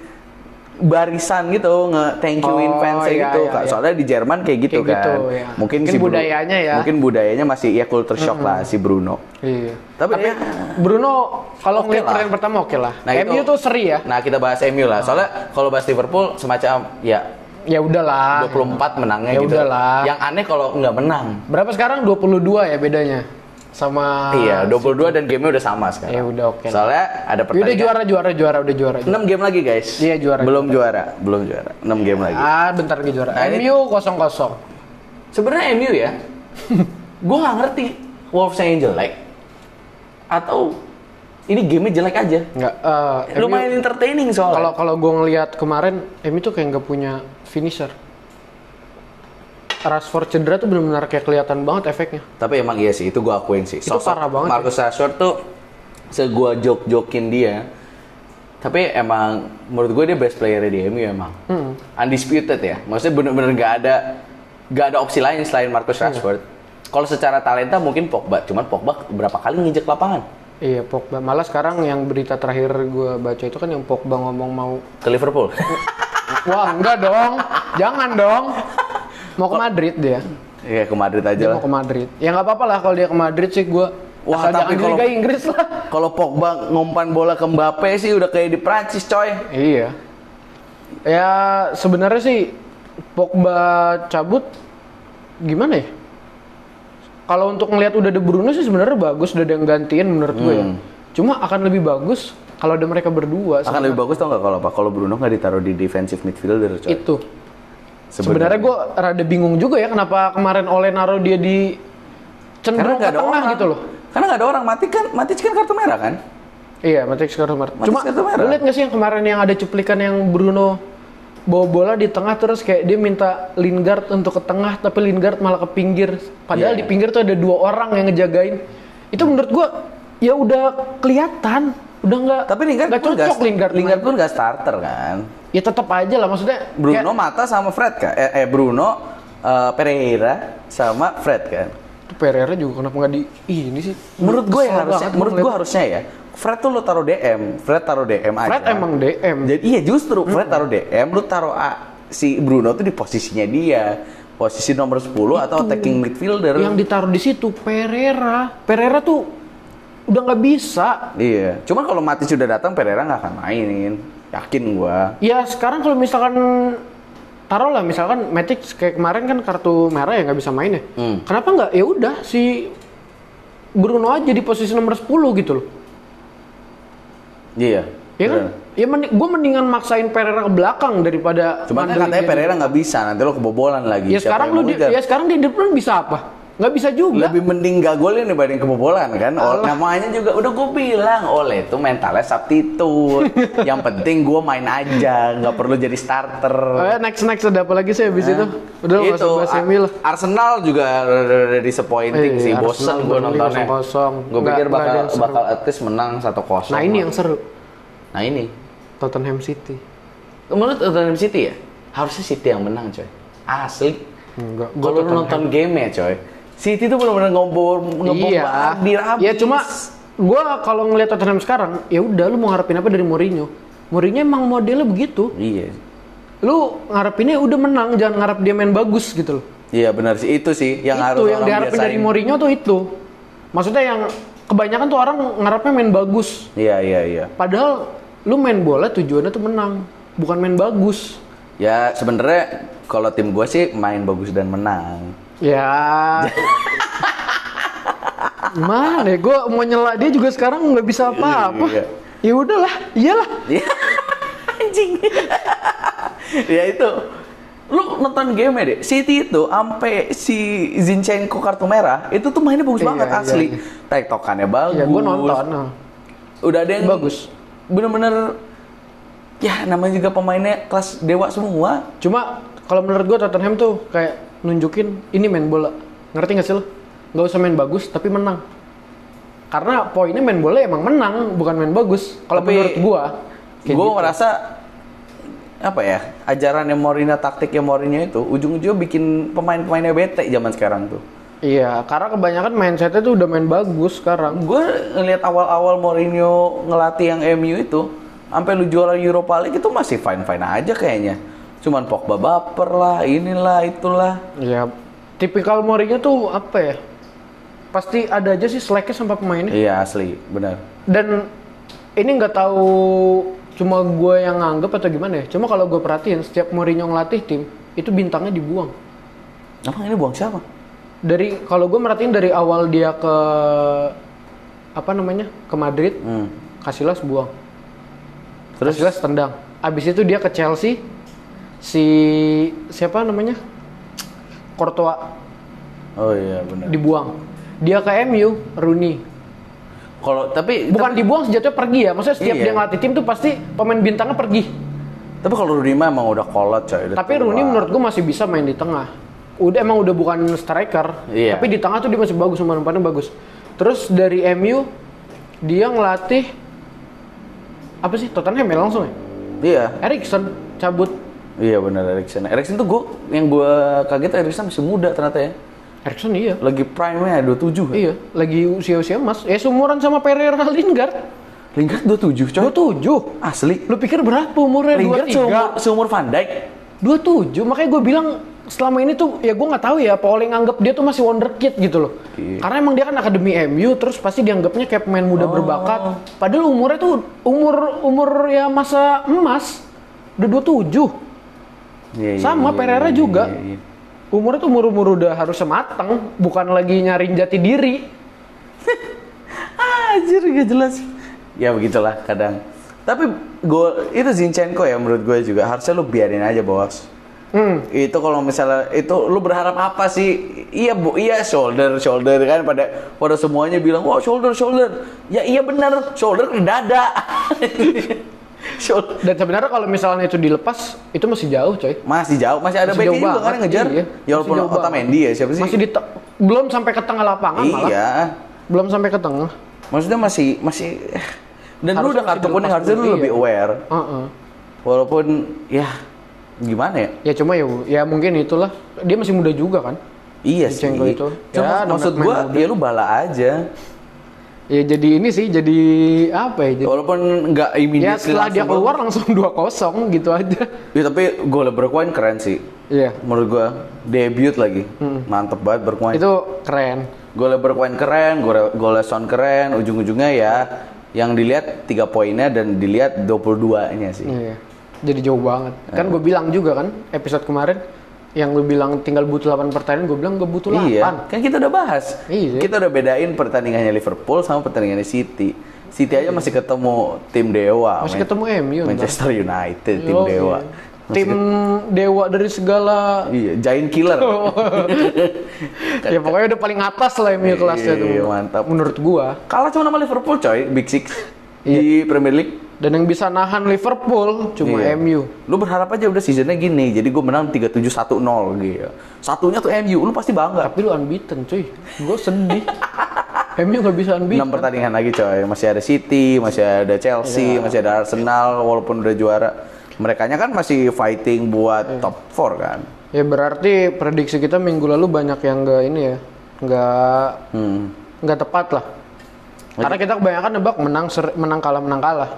Speaker 2: barisan gitu nge thank youin
Speaker 1: Oh,
Speaker 2: fansnya
Speaker 1: iya,
Speaker 2: gitu
Speaker 1: iya,
Speaker 2: Kak.
Speaker 1: iya.
Speaker 2: soalnya di Jerman kayak gitu
Speaker 1: Kayak
Speaker 2: kan
Speaker 1: gitu, ya.
Speaker 2: mungkin,
Speaker 1: Mungkin
Speaker 2: si
Speaker 1: budayanya ya.
Speaker 2: mungkin budayanya masih ya culture shock lah si Bruno
Speaker 1: Iya.
Speaker 2: Tapi
Speaker 1: Tapi,
Speaker 2: ya,
Speaker 1: Bruno kalau
Speaker 2: oke
Speaker 1: ngeliat pertandingan pertama oke lah.
Speaker 2: Nah,
Speaker 1: MU
Speaker 2: itu-
Speaker 1: tuh seri ya.
Speaker 2: Nah kita bahas MU lah. Soalnya kalau bahas Liverpool semacam ya
Speaker 1: Ya udahlah.
Speaker 2: 24 menangnya
Speaker 1: Ya
Speaker 2: gitu.
Speaker 1: udahlah.
Speaker 2: Yang aneh kalau nggak menang.
Speaker 1: Berapa sekarang? 22 ya bedanya. Sama
Speaker 2: iya, 22 dan gamenya udah sama sekarang.
Speaker 1: Ya udah, oke lah.
Speaker 2: Soalnya ada
Speaker 1: Ya udah juara juara juara udah juara.
Speaker 2: 6 game lagi, guys.
Speaker 1: Iya, juara,
Speaker 2: Belum juara, belum juara. 6 game lagi.
Speaker 1: Ah, bentar lagi juara.
Speaker 2: Nah,
Speaker 1: MU 0-0.
Speaker 2: Sebenarnya MU ya, gue nggak ngerti Wolves yang jelek atau ini gamenya jelek aja.
Speaker 1: Enggak eh MU
Speaker 2: Lumayan entertaining soalnya.
Speaker 1: kalau kalau gue ngelihat kemarin MU tuh kayak nggak punya finisher. Rashford cedera tuh benar-benar kayak kelihatan banget efeknya.
Speaker 2: Tapi emang iya sih, itu gue akuin sih.
Speaker 1: Itu parah banget ya.
Speaker 2: Marcus Rashford tuh segua jok-jokin dia. Tapi emang menurut gue dia best player di MU emang.
Speaker 1: Hmm.
Speaker 2: Undisputed ya. Maksudnya bener-bener gak ada gak ada opsi lain selain Marcus
Speaker 1: Iya.
Speaker 2: Rashford. Kalau secara talenta mungkin Pogba, cuman Pogba berapa kali nginjek lapangan
Speaker 1: Iya Pogba. Malah sekarang yang berita terakhir gue baca itu kan yang Pogba ngomong mau
Speaker 2: ke Liverpool.
Speaker 1: Wah enggak dong, jangan dong. Mau ke Madrid dia.
Speaker 2: Iya ke Madrid aja
Speaker 1: Dia
Speaker 2: lah.
Speaker 1: mau ke Madrid. Ya nggak apa-apa lah kalau dia ke Madrid sih gue.
Speaker 2: Wah,
Speaker 1: Wah,
Speaker 2: tapi kalau-
Speaker 1: Inggris lah.
Speaker 2: Kalau Pogba ngumpan bola ke Mbappe sih udah kayak di Prancis coy.
Speaker 1: Iya. Ya sebenarnya sih Pogba cabut gimana ya? Kalau untuk ngelihat udah ada Bruno sih sebenarnya bagus, udah ada yang gantiin menurut gue ya.
Speaker 2: Hmm.
Speaker 1: Cuma akan lebih bagus kalau ada mereka berdua.
Speaker 2: Akan lebih bagus tau nggak kalau apa? Kalau Bruno nggak ditaruh di defensive midfielder coy.
Speaker 1: itu. Sebenarnya gue rada bingung juga ya kenapa kemarin Ole naro dia di cenderung ke tengah
Speaker 2: orang
Speaker 1: gitu loh.
Speaker 2: Karena nggak ada orang mati kan, mati kan kartu merah kan?
Speaker 1: Iya, Matic kartu merah.
Speaker 2: Matic
Speaker 1: Cuma
Speaker 2: kartu merah.
Speaker 1: lu lihat nggak sih yang kemarin yang ada cuplikan yang Bruno bawa bola di tengah terus kayak dia minta Lingard untuk ke tengah tapi Lingard malah ke pinggir. Padahal
Speaker 2: Iya.
Speaker 1: di pinggir tuh ada dua orang yang ngejagain. Itu menurut gua ya udah kelihatan, udah nggak
Speaker 2: Tapi Lingard pun
Speaker 1: cocok Lingard.
Speaker 2: Lingard pun nggak starter kan?
Speaker 1: Ya tetap aja lah maksudnya.
Speaker 2: Bruno
Speaker 1: kayak-
Speaker 2: mata sama Fred kan? Eh, eh, Bruno eh, Pereira sama Fred kan?
Speaker 1: Tuh Pereira juga kenapa nggak di ini sih.
Speaker 2: Menurut gue
Speaker 1: Kesel
Speaker 2: harusnya,
Speaker 1: banget
Speaker 2: menurut gue harusnya ya. Fred tuh lu taruh DM, Fred taruh DM aja.
Speaker 1: Fred emang DM.
Speaker 2: Jadi iya justru Fred taruh DM, lu taruh A, si Bruno tuh di posisinya dia. Posisi nomor 10 atau attacking midfielder.
Speaker 1: yang ditaruh di situ Pereira. Pereira tuh udah nggak bisa.
Speaker 2: Iya. Cuman kalau Matic sudah datang Pereira nggak akan mainin. Yakin gua.
Speaker 1: Ya sekarang kalau misalkan taruh lah misalkan Matic kayak kemarin kan kartu merah ya nggak bisa main ya.
Speaker 2: Hmm.
Speaker 1: Kenapa nggak? Ya udah si Bruno aja di posisi nomor 10 gitu loh.
Speaker 2: Iya.
Speaker 1: Ya kan?
Speaker 2: bener.
Speaker 1: Ya gue mendingan maksain Pereira ke belakang daripada
Speaker 2: Cuman kan katanya
Speaker 1: dia.
Speaker 2: Pereira nggak bisa, nanti lo kebobolan lagi.
Speaker 1: Ya
Speaker 2: Siapa
Speaker 1: sekarang
Speaker 2: mau
Speaker 1: di, ya sekarang di depan bisa apa? Nggak bisa juga.
Speaker 2: Lebih mending gak golin dibanding kebobolan kan. Oh, namanya juga udah gue bilang, oleh itu mentalnya substitute. yang penting gue main aja, nggak perlu jadi starter.
Speaker 1: Eh, next next ada apa lagi sih habis itu? Udah
Speaker 2: itu
Speaker 1: lah.
Speaker 2: Arsenal juga rada disappointing
Speaker 1: Eh,
Speaker 2: sih, bosen gue nontonnya.
Speaker 1: 0-0.
Speaker 2: Gue pikir bakal bakal at least menang 1-0.
Speaker 1: Nah ini yang seru.
Speaker 2: Nah ini,
Speaker 1: Tottenham City.
Speaker 2: menurut Tottenham City ya, harusnya City yang menang coy. Asli.
Speaker 1: Enggak. gua
Speaker 2: Kalau nonton game ya coy, City tuh benar-benar ngobor ngebombardir
Speaker 1: Iya.
Speaker 2: habis.
Speaker 1: Ya cuma gua kalau ngelihat Tottenham sekarang, ya udah lu mau ngarepin apa dari Mourinho? Mourinho emang modelnya begitu.
Speaker 2: Iya.
Speaker 1: Lu ngarepinnya udah menang, jangan ngarep dia main bagus gitu loh.
Speaker 2: Iya benar sih itu sih yang harus
Speaker 1: itu yang
Speaker 2: orang
Speaker 1: diharapin dari
Speaker 2: biasain.
Speaker 1: Mourinho tuh itu. Maksudnya yang kebanyakan tuh orang ngarepnya main bagus.
Speaker 2: Iya iya iya.
Speaker 1: Padahal lu main bola tujuannya tuh menang, bukan main bagus.
Speaker 2: Ya sebenarnya kalau tim gue sih main bagus dan menang.
Speaker 1: Ya. Mana ya, gue mau nyela dia juga sekarang nggak bisa apa-apa.
Speaker 2: Iya.
Speaker 1: Ya udahlah, iyalah.
Speaker 2: Iya. Anjing. ya itu. Lu nonton game ya deh. City itu sampai si Zinchenko kartu merah itu tuh mainnya bagus
Speaker 1: Iya,
Speaker 2: banget
Speaker 1: iya,
Speaker 2: asli.
Speaker 1: iya.
Speaker 2: Tektokannya bagus.
Speaker 1: Ya gue nonton.
Speaker 2: Udah ada yang
Speaker 1: Bagus.
Speaker 2: Bener-bener ya namanya juga pemainnya kelas dewa semua.
Speaker 1: Cuma kalau menurut gue Tottenham tuh kayak nunjukin ini main bola. Ngerti gak sih lo? Gak usah main bagus tapi menang. Karena poinnya main bola emang menang, bukan main bagus. Kalau menurut gua,
Speaker 2: Gue
Speaker 1: gitu.
Speaker 2: merasa apa ya ajarannya Mourinho taktiknya Mourinho itu ujung-ujungnya bikin pemain-pemainnya bete zaman sekarang tuh.
Speaker 1: Iya, karena kebanyakan mindsetnya tuh udah main bagus sekarang.
Speaker 2: Gue ngelihat awal-awal Mourinho ngelatih yang MU itu, sampai lu juara Europa League itu masih fine-fine aja kayaknya. Cuman Pogba baper lah, inilah itulah.
Speaker 1: Ya, tipikal Mourinho tuh apa ya? Pasti ada aja sih slacknya sama pemainnya.
Speaker 2: Iya asli, benar.
Speaker 1: Dan ini nggak tahu cuma gue yang nganggep atau gimana ya? Cuma kalau gue perhatiin setiap Mourinho ngelatih tim itu bintangnya dibuang.
Speaker 2: Apa ini buang siapa?
Speaker 1: Dari kalau gue merhatiin dari awal dia ke apa namanya ke Madrid,
Speaker 2: Hmm.
Speaker 1: Casillas buang.
Speaker 2: Terus
Speaker 1: Casillas tendang. Abis itu dia ke Chelsea, si siapa namanya Courtois
Speaker 2: Oh iya benar.
Speaker 1: dibuang. Dia ke MU, Rooney.
Speaker 2: Kalau tapi
Speaker 1: Bukan dibuang sejatuhnya pergi ya. Maksudnya setiap
Speaker 2: Iya.
Speaker 1: dia ngelatih tim tuh pasti pemain bintangnya pergi.
Speaker 2: tapi kalau Rooney mah emang udah kolot coy.
Speaker 1: Tapi
Speaker 2: tua.
Speaker 1: Rooney menurut gue masih bisa main di tengah. Udah emang udah bukan striker,
Speaker 2: Iya.
Speaker 1: tapi di tengah tuh dia masih bagus, umpan-umpannya bagus. Terus dari MU dia ngelatih apa sih Tottenham ya langsung ya?
Speaker 2: Iya.
Speaker 1: Erikson cabut.
Speaker 2: Iya benar Erikson. Erikson tuh gue yang gue kaget Erikson masih muda ternyata ya.
Speaker 1: Erikson iya.
Speaker 2: Lagi prime-nya 27 ya.
Speaker 1: Iya, lagi usia-usia emas. Ya seumuran sama Pereira Lingard.
Speaker 2: Lingard 27 coy.
Speaker 1: 27.
Speaker 2: Asli.
Speaker 1: Lu pikir berapa umurnya?
Speaker 2: Lingard
Speaker 1: 23.
Speaker 2: seumur, seumur Van Dijk.
Speaker 1: 27. Makanya gue bilang selama ini tuh ya gue nggak tahu ya Paul yang nganggap dia tuh masih wonderkid gitu loh.
Speaker 2: Iya.
Speaker 1: Karena emang dia kan akademi MU terus pasti dianggapnya kayak pemain muda
Speaker 2: Oh.
Speaker 1: berbakat. Padahal umurnya tuh umur umur ya masa emas. Udah 27.
Speaker 2: Iya, iya,
Speaker 1: Sama
Speaker 2: iya,
Speaker 1: Pereira
Speaker 2: iya,
Speaker 1: juga.
Speaker 2: iya, iya.
Speaker 1: Umurnya tuh umur-umur udah harusnya matang, bukan lagi nyariin jati diri.
Speaker 2: Anjir gak jelas. Ya begitulah kadang. Tapi gol itu Zinchenko ya menurut gue juga harusnya lu biarin aja bos.
Speaker 1: Hmm.
Speaker 2: Itu kalau misalnya itu lu berharap apa sih? Iya bu, iya shoulder shoulder kan pada pada semuanya bilang wah shoulder shoulder. Ya iya benar shoulder ke dada.
Speaker 1: Dan sebenarnya kalau misalnya itu dilepas, itu masih jauh coy.
Speaker 2: masih jauh masih ada
Speaker 1: jauh
Speaker 2: juga kan ngejar.
Speaker 1: iya.
Speaker 2: Ya walaupun Otamendi ya siapa sih?
Speaker 1: Masih di belum sampai ke tengah lapangan malah.
Speaker 2: iya.
Speaker 1: Belum sampai ke tengah.
Speaker 2: Maksudnya masih masih dan lu udah kartu kuning harusnya lu lebih
Speaker 1: iya.
Speaker 2: aware.
Speaker 1: Heeh.
Speaker 2: Walaupun ya gimana ya?
Speaker 1: Ya cuma ya, ya mungkin itulah. Dia masih muda juga kan.
Speaker 2: Iya sih.
Speaker 1: Itu.
Speaker 2: Cuma
Speaker 1: Ya,
Speaker 2: maksud gua ya lu bala aja.
Speaker 1: Ya jadi ini sih jadi apa ya? Jadi,
Speaker 2: Walaupun nggak immediately
Speaker 1: ya setelah dia keluar langsung 2-0 gitu aja.
Speaker 2: Ya, tapi gol Bergwijn keren sih.
Speaker 1: Iya.
Speaker 2: Menurut gua debut lagi. Mantep banget Bergwijn.
Speaker 1: Itu keren.
Speaker 2: Gol Bergwijn keren, gol Son keren, ujung-ujungnya ya yang dilihat tiga poinnya dan dilihat 22-nya sih.
Speaker 1: Iya. Jadi jauh banget. Kan gue bilang juga kan episode kemarin yang lu bilang tinggal butuh 8 pertandingan, gue bilang gak butuh 8.
Speaker 2: Iya, kan kita udah bahas.
Speaker 1: Iya.
Speaker 2: Kita udah bedain pertandingannya Liverpool sama pertandingannya City. City aja masih ketemu tim dewa.
Speaker 1: Masih
Speaker 2: Man-
Speaker 1: ketemu MU.
Speaker 2: Manchester United, tim
Speaker 1: Oh,
Speaker 2: dewa.
Speaker 1: iya.
Speaker 2: Masih
Speaker 1: Tim dewa dari segala
Speaker 2: Iya, giant killer.
Speaker 1: ya pokoknya udah paling atas lah MU kelasnya tuh.
Speaker 2: Iya, mantap.
Speaker 1: Menurut gua.
Speaker 2: Kalah cuma sama Liverpool coy, Big Six
Speaker 1: Iya.
Speaker 2: di Premier League.
Speaker 1: Dan yang bisa nahan Liverpool cuma
Speaker 2: Iya.
Speaker 1: MU.
Speaker 2: Lu berharap aja udah seasonnya gini, jadi gue menang 37-1-0 gitu. Satunya tuh MU, lu pasti bangga.
Speaker 1: Tapi lu unbeaten cuy. Gua sedih. MU gak bisa
Speaker 2: 6
Speaker 1: unbeaten.
Speaker 2: pertandingan lagi coy, masih ada City, masih ada Chelsea,
Speaker 1: Iya.
Speaker 2: masih ada Arsenal walaupun udah juara. Mereka kan masih fighting buat
Speaker 1: Iya.
Speaker 2: top 4 kan.
Speaker 1: Ya berarti prediksi kita minggu lalu banyak yang gak ini ya. Gak
Speaker 2: Hmm.
Speaker 1: nggak tepat lah. Karena kita kebanyakan nebak menang seri, menang kalah menang kalah.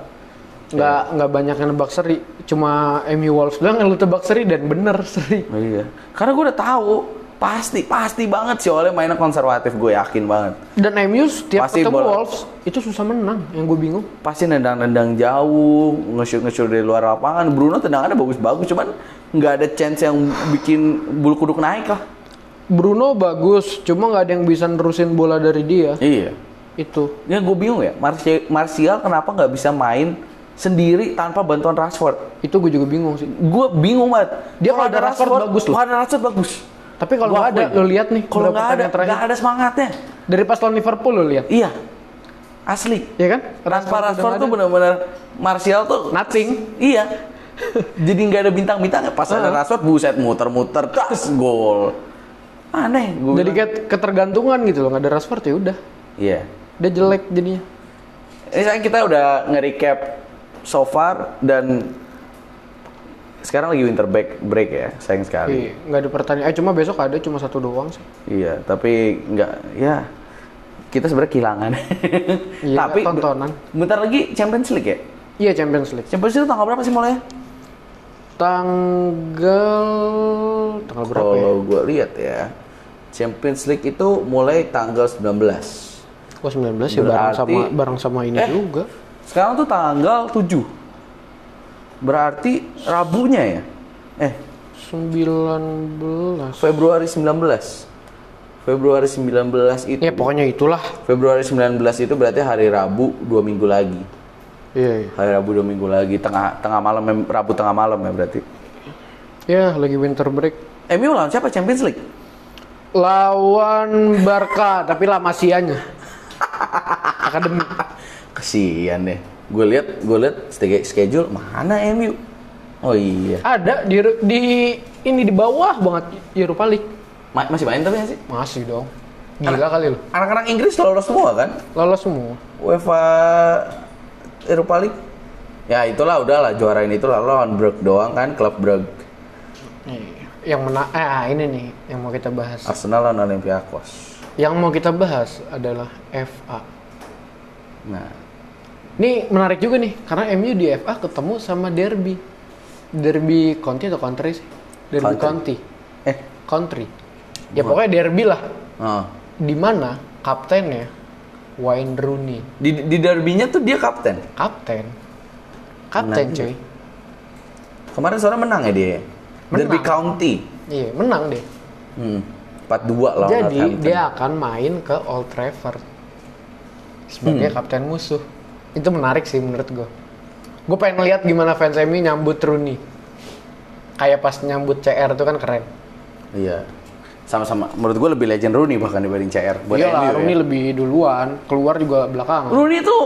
Speaker 1: Nggak nggak banyak yang nebak seri. Cuma MU Wolves doang yang lu tebak seri dan bener seri.
Speaker 2: Iya. Karena gue udah tahu pasti pasti banget sih oleh mainnya konservatif gue yakin banget.
Speaker 1: Dan MU setiap
Speaker 2: Pasti
Speaker 1: ketemu
Speaker 2: bola.
Speaker 1: Wolves itu susah menang. Yang gue bingung.
Speaker 2: Pasti nendang-nendang jauh, nge-shoot-nge-shoot dari luar lapangan. Bruno tendangannya bagus-bagus, cuman nggak ada chance yang bikin bulu kuduk naik lah.
Speaker 1: Bruno bagus, cuma nggak ada yang bisa nerusin bola dari dia.
Speaker 2: Iya.
Speaker 1: Itu.
Speaker 2: Ya gue bingung ya, Martial, Martial kenapa nggak bisa main sendiri tanpa bantuan Rashford?
Speaker 1: Itu gue juga bingung sih.
Speaker 2: Gue bingung banget.
Speaker 1: Dia kalau ada Rashford bagus loh.
Speaker 2: Kalau ada Rashford bagus.
Speaker 1: Tapi kalau nggak ada, lo lihat nih.
Speaker 2: Kalau nggak ada, nggak ada semangatnya.
Speaker 1: Dari pas lawan Liverpool lo lihat.
Speaker 2: Iya, asli.
Speaker 1: Ya kan?
Speaker 2: Tanpa Rashford tuh benar-benar Martial tuh
Speaker 1: Nothing.
Speaker 2: Iya. Jadi nggak ada bintang-bintangnya. Pas ada Rashford, buset muter-muter, tas gol. Aneh. Gua
Speaker 1: Jadi kayak ketergantungan gitu loh. Nggak ada Rashford ya udah.
Speaker 2: Iya.
Speaker 1: Dia jelek jadinya.
Speaker 2: Ini sayang kita udah nge-recap so far dan sekarang lagi winter break break ya, sayang sekali.
Speaker 1: Iya, nggak ada pertandingan. Eh cuma besok ada cuma satu doang sih.
Speaker 2: Iya, tapi nggak ya kita sebenarnya kehilangan.
Speaker 1: Iya,
Speaker 2: tapi
Speaker 1: tontonan.
Speaker 2: bentar lagi Champions League ya.
Speaker 1: Iya Champions League.
Speaker 2: Champions League tanggal berapa sih mulai?
Speaker 1: Tanggal tanggal berapa ya?
Speaker 2: Kalau gue lihat ya, Champions League itu mulai tanggal 19.
Speaker 1: Oh 19 ya bareng
Speaker 2: Berarti-
Speaker 1: sama bareng sama ini
Speaker 2: Eh.
Speaker 1: juga.
Speaker 2: Sekarang tuh tanggal 7. Berarti Rabunya ya? Eh,
Speaker 1: 19.
Speaker 2: Februari 19. Februari 19 itu.
Speaker 1: Ya pokoknya itulah.
Speaker 2: Februari 19 itu berarti hari Rabu dua minggu lagi.
Speaker 1: Iya, iya.
Speaker 2: Hari Rabu dua minggu lagi tengah tengah malam Rabu tengah malam ya berarti.
Speaker 1: Ya, lagi winter break.
Speaker 2: MU lawan siapa Champions League?
Speaker 1: Lawan Barca, tapi La Masia-nya. Akademi.
Speaker 2: Kesian deh. Gue lihat gue lihat schedule mana MU? Oh iya.
Speaker 1: Ada di di ini di bawah banget Europa League.
Speaker 2: Ma- masih main tapi sih?
Speaker 1: Masih dong. Gila kali lo.
Speaker 2: Anak-anak Inggris lolos semua kan?
Speaker 1: Lolos semua.
Speaker 2: UEFA Europa League. Ya itulah udahlah juara ini itulah lawan Brugge doang kan klub Brugge.
Speaker 1: Yang menang eh ah, ini nih yang mau kita bahas.
Speaker 2: Arsenal lawan Olympiakos.
Speaker 1: Yang mau kita bahas adalah FA.
Speaker 2: Nah,
Speaker 1: Ini menarik juga nih karena MU di FA ketemu sama Derby. Derby County atau Country sih? Derby
Speaker 2: Country.
Speaker 1: County.
Speaker 2: eh,
Speaker 1: Country. Ya pokoknya Derby lah.
Speaker 2: oh.
Speaker 1: Di mana kaptennya Wayne Rooney.
Speaker 2: di di derbynya tuh dia kapten.
Speaker 1: Kapten. Kapten
Speaker 2: Menang
Speaker 1: cuy.
Speaker 2: Kemarin sore menang ya dia.
Speaker 1: Menang.
Speaker 2: Derby County.
Speaker 1: Iya, menang deh.
Speaker 2: Hmm. 4-2 lawan
Speaker 1: Jadi dia akan main ke Old Trafford sebagai
Speaker 2: Hmm.
Speaker 1: kapten musuh. Itu menarik sih menurut gue. Gue pengen lihat gimana fans MU nyambut Rooney. Kayak pas nyambut CR itu kan keren.
Speaker 2: Iya. Sama-sama. Menurut gue lebih legend Rooney bahkan dibanding CR. Buat
Speaker 1: Iya lah,
Speaker 2: ya.
Speaker 1: Rooney lebih duluan, keluar juga belakangan.
Speaker 2: Rooney itu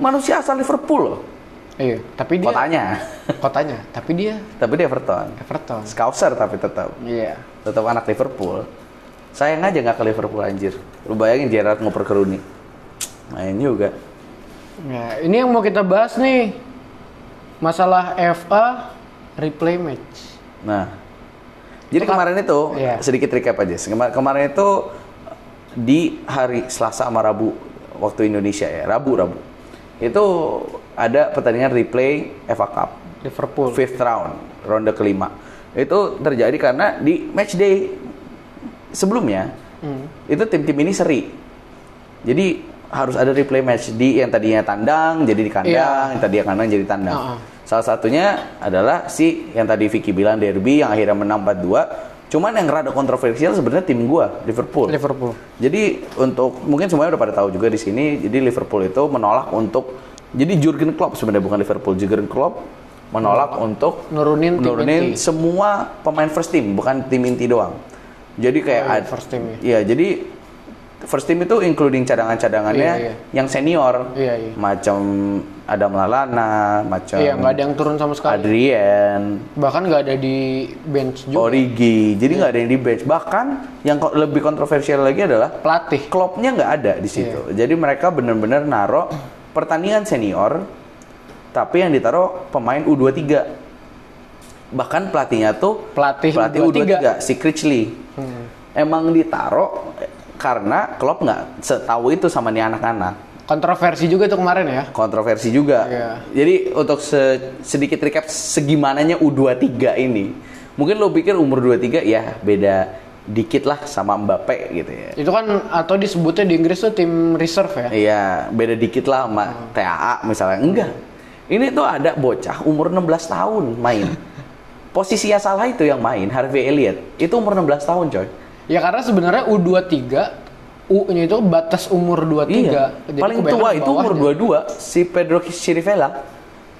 Speaker 2: manusia asal Liverpool loh.
Speaker 1: Iya, tapi dia
Speaker 2: Kotanya.
Speaker 1: kotanya, tapi dia
Speaker 2: tapi dia Everton.
Speaker 1: Everton.
Speaker 2: Scouser tapi tetap.
Speaker 1: Iya.
Speaker 2: Tetap anak Liverpool. Sayang aja nggak ke Liverpool anjir. Lu bayangin Gerrard ngoper ke Rooney. Main juga.
Speaker 1: Ya, ini yang mau kita bahas nih. Masalah FA replay match.
Speaker 2: Nah, jadi kemarin itu
Speaker 1: Iya.
Speaker 2: sedikit recap aja. Kema- Kemarin itu di hari Selasa sama Rabu waktu Indonesia ya, Rabu Rabu. Itu ada pertandingan replay FA Cup
Speaker 1: Liverpool.
Speaker 2: fifth round, ronde kelima. Itu terjadi karena di match day sebelumnya
Speaker 1: Hmm.
Speaker 2: itu tim-tim ini seri. Jadi harus ada replay match di yang tadinya tandang jadi di kandang,
Speaker 1: Iya.
Speaker 2: yang tadinya kandang jadi tandang.
Speaker 1: Uh-uh.
Speaker 2: Salah satunya adalah si yang tadi Vicky bilang derby yang akhirnya menang 4-2. Cuman yang rada kontroversial sebenarnya tim gua Liverpool.
Speaker 1: Liverpool.
Speaker 2: Jadi untuk mungkin semuanya udah pada tahu juga di sini. Jadi Liverpool itu menolak untuk jadi Jurgen Klopp sebenarnya bukan Liverpool. Jurgen Klopp menolak untuk
Speaker 1: Nurunin tim
Speaker 2: nurunin
Speaker 1: inti.
Speaker 2: semua pemain first team bukan tim inti doang. Jadi kayak
Speaker 1: Oh,
Speaker 2: ad-
Speaker 1: first team ya.
Speaker 2: Iya, jadi first team itu including cadangan-cadangannya
Speaker 1: Iya, iya.
Speaker 2: yang senior.
Speaker 1: Iya, iya.
Speaker 2: Macam Adam Lallana, macam
Speaker 1: Iya, nggak ada yang turun sama sekali.
Speaker 2: Adrian,
Speaker 1: Bahkan nggak ada di bench juga.
Speaker 2: Origi. Jadi nggak ada yang di bench. Bahkan yang lebih kontroversial lagi adalah
Speaker 1: Pelatih.
Speaker 2: klubnya nggak ada di situ.
Speaker 1: Iya.
Speaker 2: Jadi mereka benar-benar naruh pertandingan senior, tapi yang ditaruh pemain U23. Bahkan pelatihnya tuh
Speaker 1: Pelatih
Speaker 2: pelatih
Speaker 1: U23.
Speaker 2: U23, si Critchley.
Speaker 1: Hmm.
Speaker 2: Emang ditaruh karena klub nggak setahu itu sama nih anak-anak.
Speaker 1: Kontroversi juga itu kemarin ya.
Speaker 2: Kontroversi juga.
Speaker 1: Iya.
Speaker 2: Jadi untuk se- sedikit recap segimananya U23 ini. Mungkin lo pikir umur 23 ya beda dikit lah sama Mbappe gitu ya.
Speaker 1: Itu kan atau disebutnya di Inggris tuh tim reserve ya.
Speaker 2: Iya, beda dikit lah sama
Speaker 1: Hmm.
Speaker 2: TAA misalnya. Enggak. Ini tuh ada bocah umur 16 tahun main. Posisi yang salah itu yang main, Harvey Elliott. Itu umur 16 tahun, coy.
Speaker 1: Ya karena sebenarnya U23 U-nya itu batas umur 23.
Speaker 2: Iya.
Speaker 1: Jadi
Speaker 2: Paling tua itu umur
Speaker 1: bawahnya.
Speaker 2: 22, si Pedro Chirivella.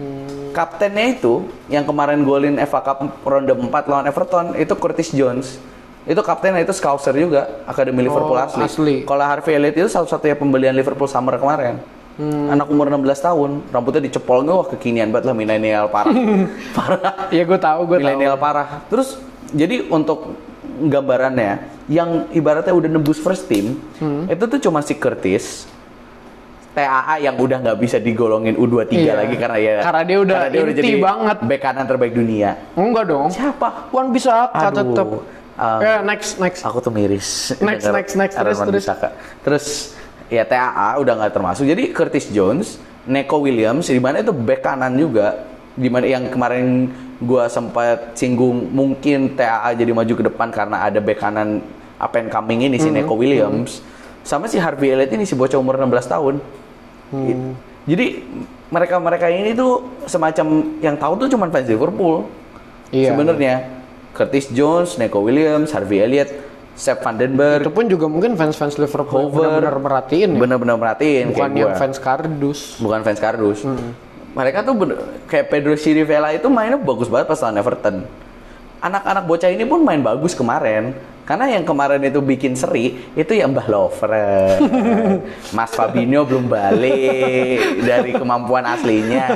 Speaker 1: Hmm.
Speaker 2: Kaptennya itu yang kemarin golin FA Cup ronde 4 lawan Everton itu Curtis Jones. Itu kaptennya itu Scouser juga, akademi Liverpool
Speaker 1: Oh,
Speaker 2: asli.
Speaker 1: asli.
Speaker 2: Kalau Harvey Elliott itu salah satunya pembelian Liverpool summer kemarin.
Speaker 1: Hmm.
Speaker 2: Anak umur 16 tahun, rambutnya dicepol wah kekinian banget lah milenial parah. parah.
Speaker 1: Iya gue tahu, gue tahu.
Speaker 2: milenial parah. Terus jadi untuk gambarannya yang ibaratnya udah nembus first team,
Speaker 1: Hmm.
Speaker 2: itu tuh cuma si Curtis TAA yang udah nggak bisa digolongin U23
Speaker 1: Iya.
Speaker 2: lagi karena ya
Speaker 1: Karena dia udah inti banget.
Speaker 2: bek kanan terbaik dunia.
Speaker 1: Enggak dong.
Speaker 2: Siapa?
Speaker 1: Wan bisa tetap.
Speaker 2: Um,
Speaker 1: ya next next.
Speaker 2: Aku tuh miris.
Speaker 1: Next,
Speaker 2: Dengar
Speaker 1: next, next, terus, terus.
Speaker 2: Bissaka. Terus ya TAA udah nggak termasuk. Jadi Curtis Jones, Neko Williams, di mana itu bek kanan juga. Di mana yang kemarin gua sempat singgung mungkin TAA jadi maju ke depan karena ada bek kanan up and coming ini si
Speaker 1: Mhm.
Speaker 2: Neko Williams. Sama si Harvey Elliott ini si bocah umur 16 tahun.
Speaker 1: Hmm.
Speaker 2: Jadi mereka-mereka ini tuh semacam yang tahu tuh cuma fans Liverpool.
Speaker 1: Iya.
Speaker 2: Sebenarnya Curtis Jones, Neco Williams, Harvey Elliott, Sepp Vandenberg,
Speaker 1: Itu pun juga mungkin fans-fans Liverpool benar-benar merhatiin ya.
Speaker 2: bener-bener merhatiin
Speaker 1: Bukan yang fans kardus.
Speaker 2: bukan fans kardus. Mereka tuh bener, kayak Pedro Chirivella itu mainnya bagus banget pas lawan Everton. Anak-anak bocah ini pun main bagus kemarin. Karena yang kemarin itu bikin seri itu ya Mbah Lover. Mas Fabinho belum balik dari kemampuan aslinya.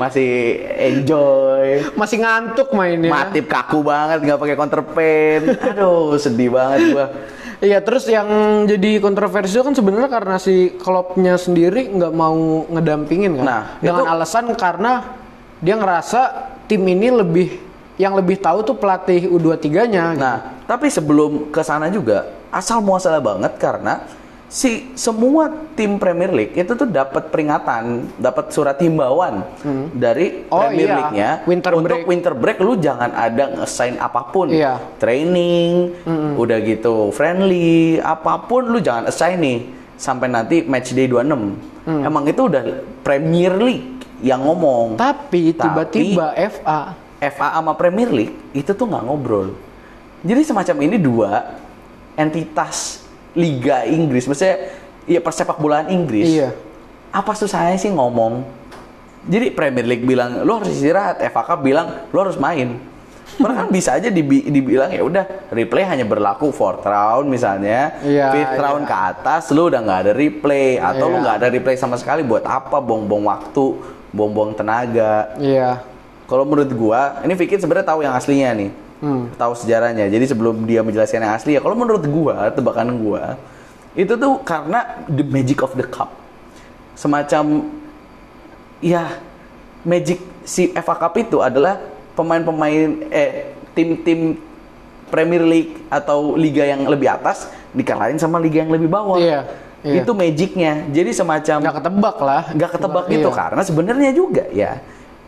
Speaker 2: Masih enjoy.
Speaker 1: Masih ngantuk mainnya.
Speaker 2: Matip kaku banget nggak pakai counter pen. Aduh, sedih banget gua.
Speaker 1: Iya, terus yang jadi kontroversial kan sebenarnya karena si Kloppnya sendiri nggak mau ngedampingin kan.
Speaker 2: Nah,
Speaker 1: dengan
Speaker 2: itu-
Speaker 1: alasan karena dia ngerasa tim ini lebih yang lebih tahu tuh pelatih U23-nya.
Speaker 2: Nah, tapi sebelum ke sana juga asal muasalah banget karena si semua tim Premier League itu tuh dapat peringatan, dapat surat himbauan dari
Speaker 1: Oh,
Speaker 2: Premier
Speaker 1: iya.
Speaker 2: League-nya
Speaker 1: Winter
Speaker 2: untuk
Speaker 1: break.
Speaker 2: winter break lu jangan ada nge-sign apa pun.
Speaker 1: Iya.
Speaker 2: Training, udah gitu friendly, apa pun lu jangan assign nih sampai nanti match day 26.
Speaker 1: Mm.
Speaker 2: Emang itu udah Premier League yang ngomong.
Speaker 1: Tapi
Speaker 2: Tapi-
Speaker 1: tiba-tiba FA
Speaker 2: FA sama Premier League itu tuh nggak ngobrol. Jadi semacam ini dua entitas Liga Inggris, maksudnya ya persepak bolaan Inggris.
Speaker 1: Iya.
Speaker 2: Apa susahnya sih ngomong? Jadi Premier League bilang lu harus istirahat, FA Cup bilang lu harus main. Mereka kan bisa aja dibi- dibilang ya udah replay hanya berlaku fourth round misalnya,
Speaker 1: Iya,
Speaker 2: fifth
Speaker 1: iya.
Speaker 2: round ke atas lu udah nggak ada replay atau lu
Speaker 1: Iya.
Speaker 2: nggak ada replay sama sekali buat apa? Bong-bong waktu, bong-bong tenaga.
Speaker 1: Iya.
Speaker 2: Kalau menurut gua, ini Fikir sebenarnya tahu yang aslinya nih.
Speaker 1: Hmm.
Speaker 2: Tahu sejarahnya. Jadi sebelum dia menjelaskan yang asli ya, kalau menurut gua, tebakan gua, itu tuh karena the magic of the cup. Semacam ya magic si FA Cup itu adalah pemain-pemain eh tim-tim Premier League atau liga yang lebih atas dikalahin sama liga yang lebih bawah.
Speaker 1: Iya, iya.
Speaker 2: Itu magicnya. Jadi semacam
Speaker 1: Nggak ketebak lah.
Speaker 2: nggak ketebak gitu
Speaker 1: Iya.
Speaker 2: karena sebenarnya juga ya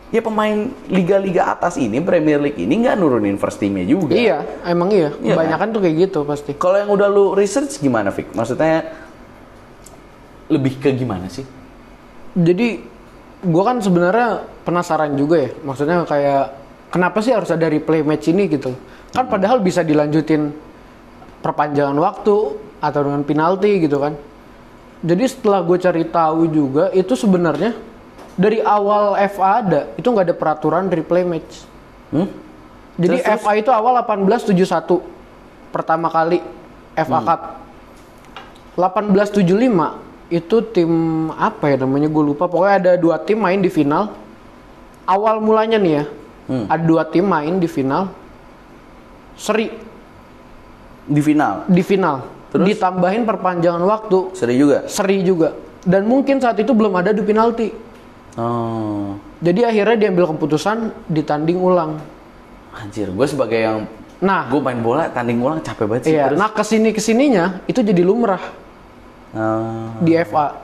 Speaker 2: ya pemain liga-liga atas ini Premier League ini nggak nurunin first teamnya juga
Speaker 1: Iya, emang iya.
Speaker 2: Iya
Speaker 1: Kebanyakan tuh kayak gitu pasti.
Speaker 2: kalau yang udah lu research gimana Fik? maksudnya lebih ke gimana sih
Speaker 1: Jadi gue kan sebenarnya penasaran juga ya. Maksudnya kayak kenapa sih harus ada replay match ini gitu? Kan padahal bisa dilanjutin perpanjangan waktu atau dengan penalti gitu kan. Jadi setelah gue cari tahu juga itu sebenarnya dari awal FA ada itu nggak ada peraturan replay match.
Speaker 2: hmm?
Speaker 1: Jadi
Speaker 2: Terus, terus?
Speaker 1: FA itu awal 1871 pertama kali FA Cup. 1875 itu tim apa ya namanya gue lupa pokoknya ada dua tim main di final. Awal mulanya nih ya
Speaker 2: Hmm.
Speaker 1: ada dua tim main di final. Seri
Speaker 2: di final
Speaker 1: di final.
Speaker 2: Terus?
Speaker 1: Ditambahin perpanjangan waktu
Speaker 2: seri juga
Speaker 1: seri juga. Dan mungkin saat itu belum ada adu penalti.
Speaker 2: Oh
Speaker 1: Jadi akhirnya diambil keputusan ditanding ulang.
Speaker 2: anjir gue sebagai yang
Speaker 1: Nah,
Speaker 2: gue main bola tanding ulang capek banget sih
Speaker 1: iya,
Speaker 2: terus
Speaker 1: nah ke sini ke sininya itu jadi lumrah.
Speaker 2: Ah,
Speaker 1: di FA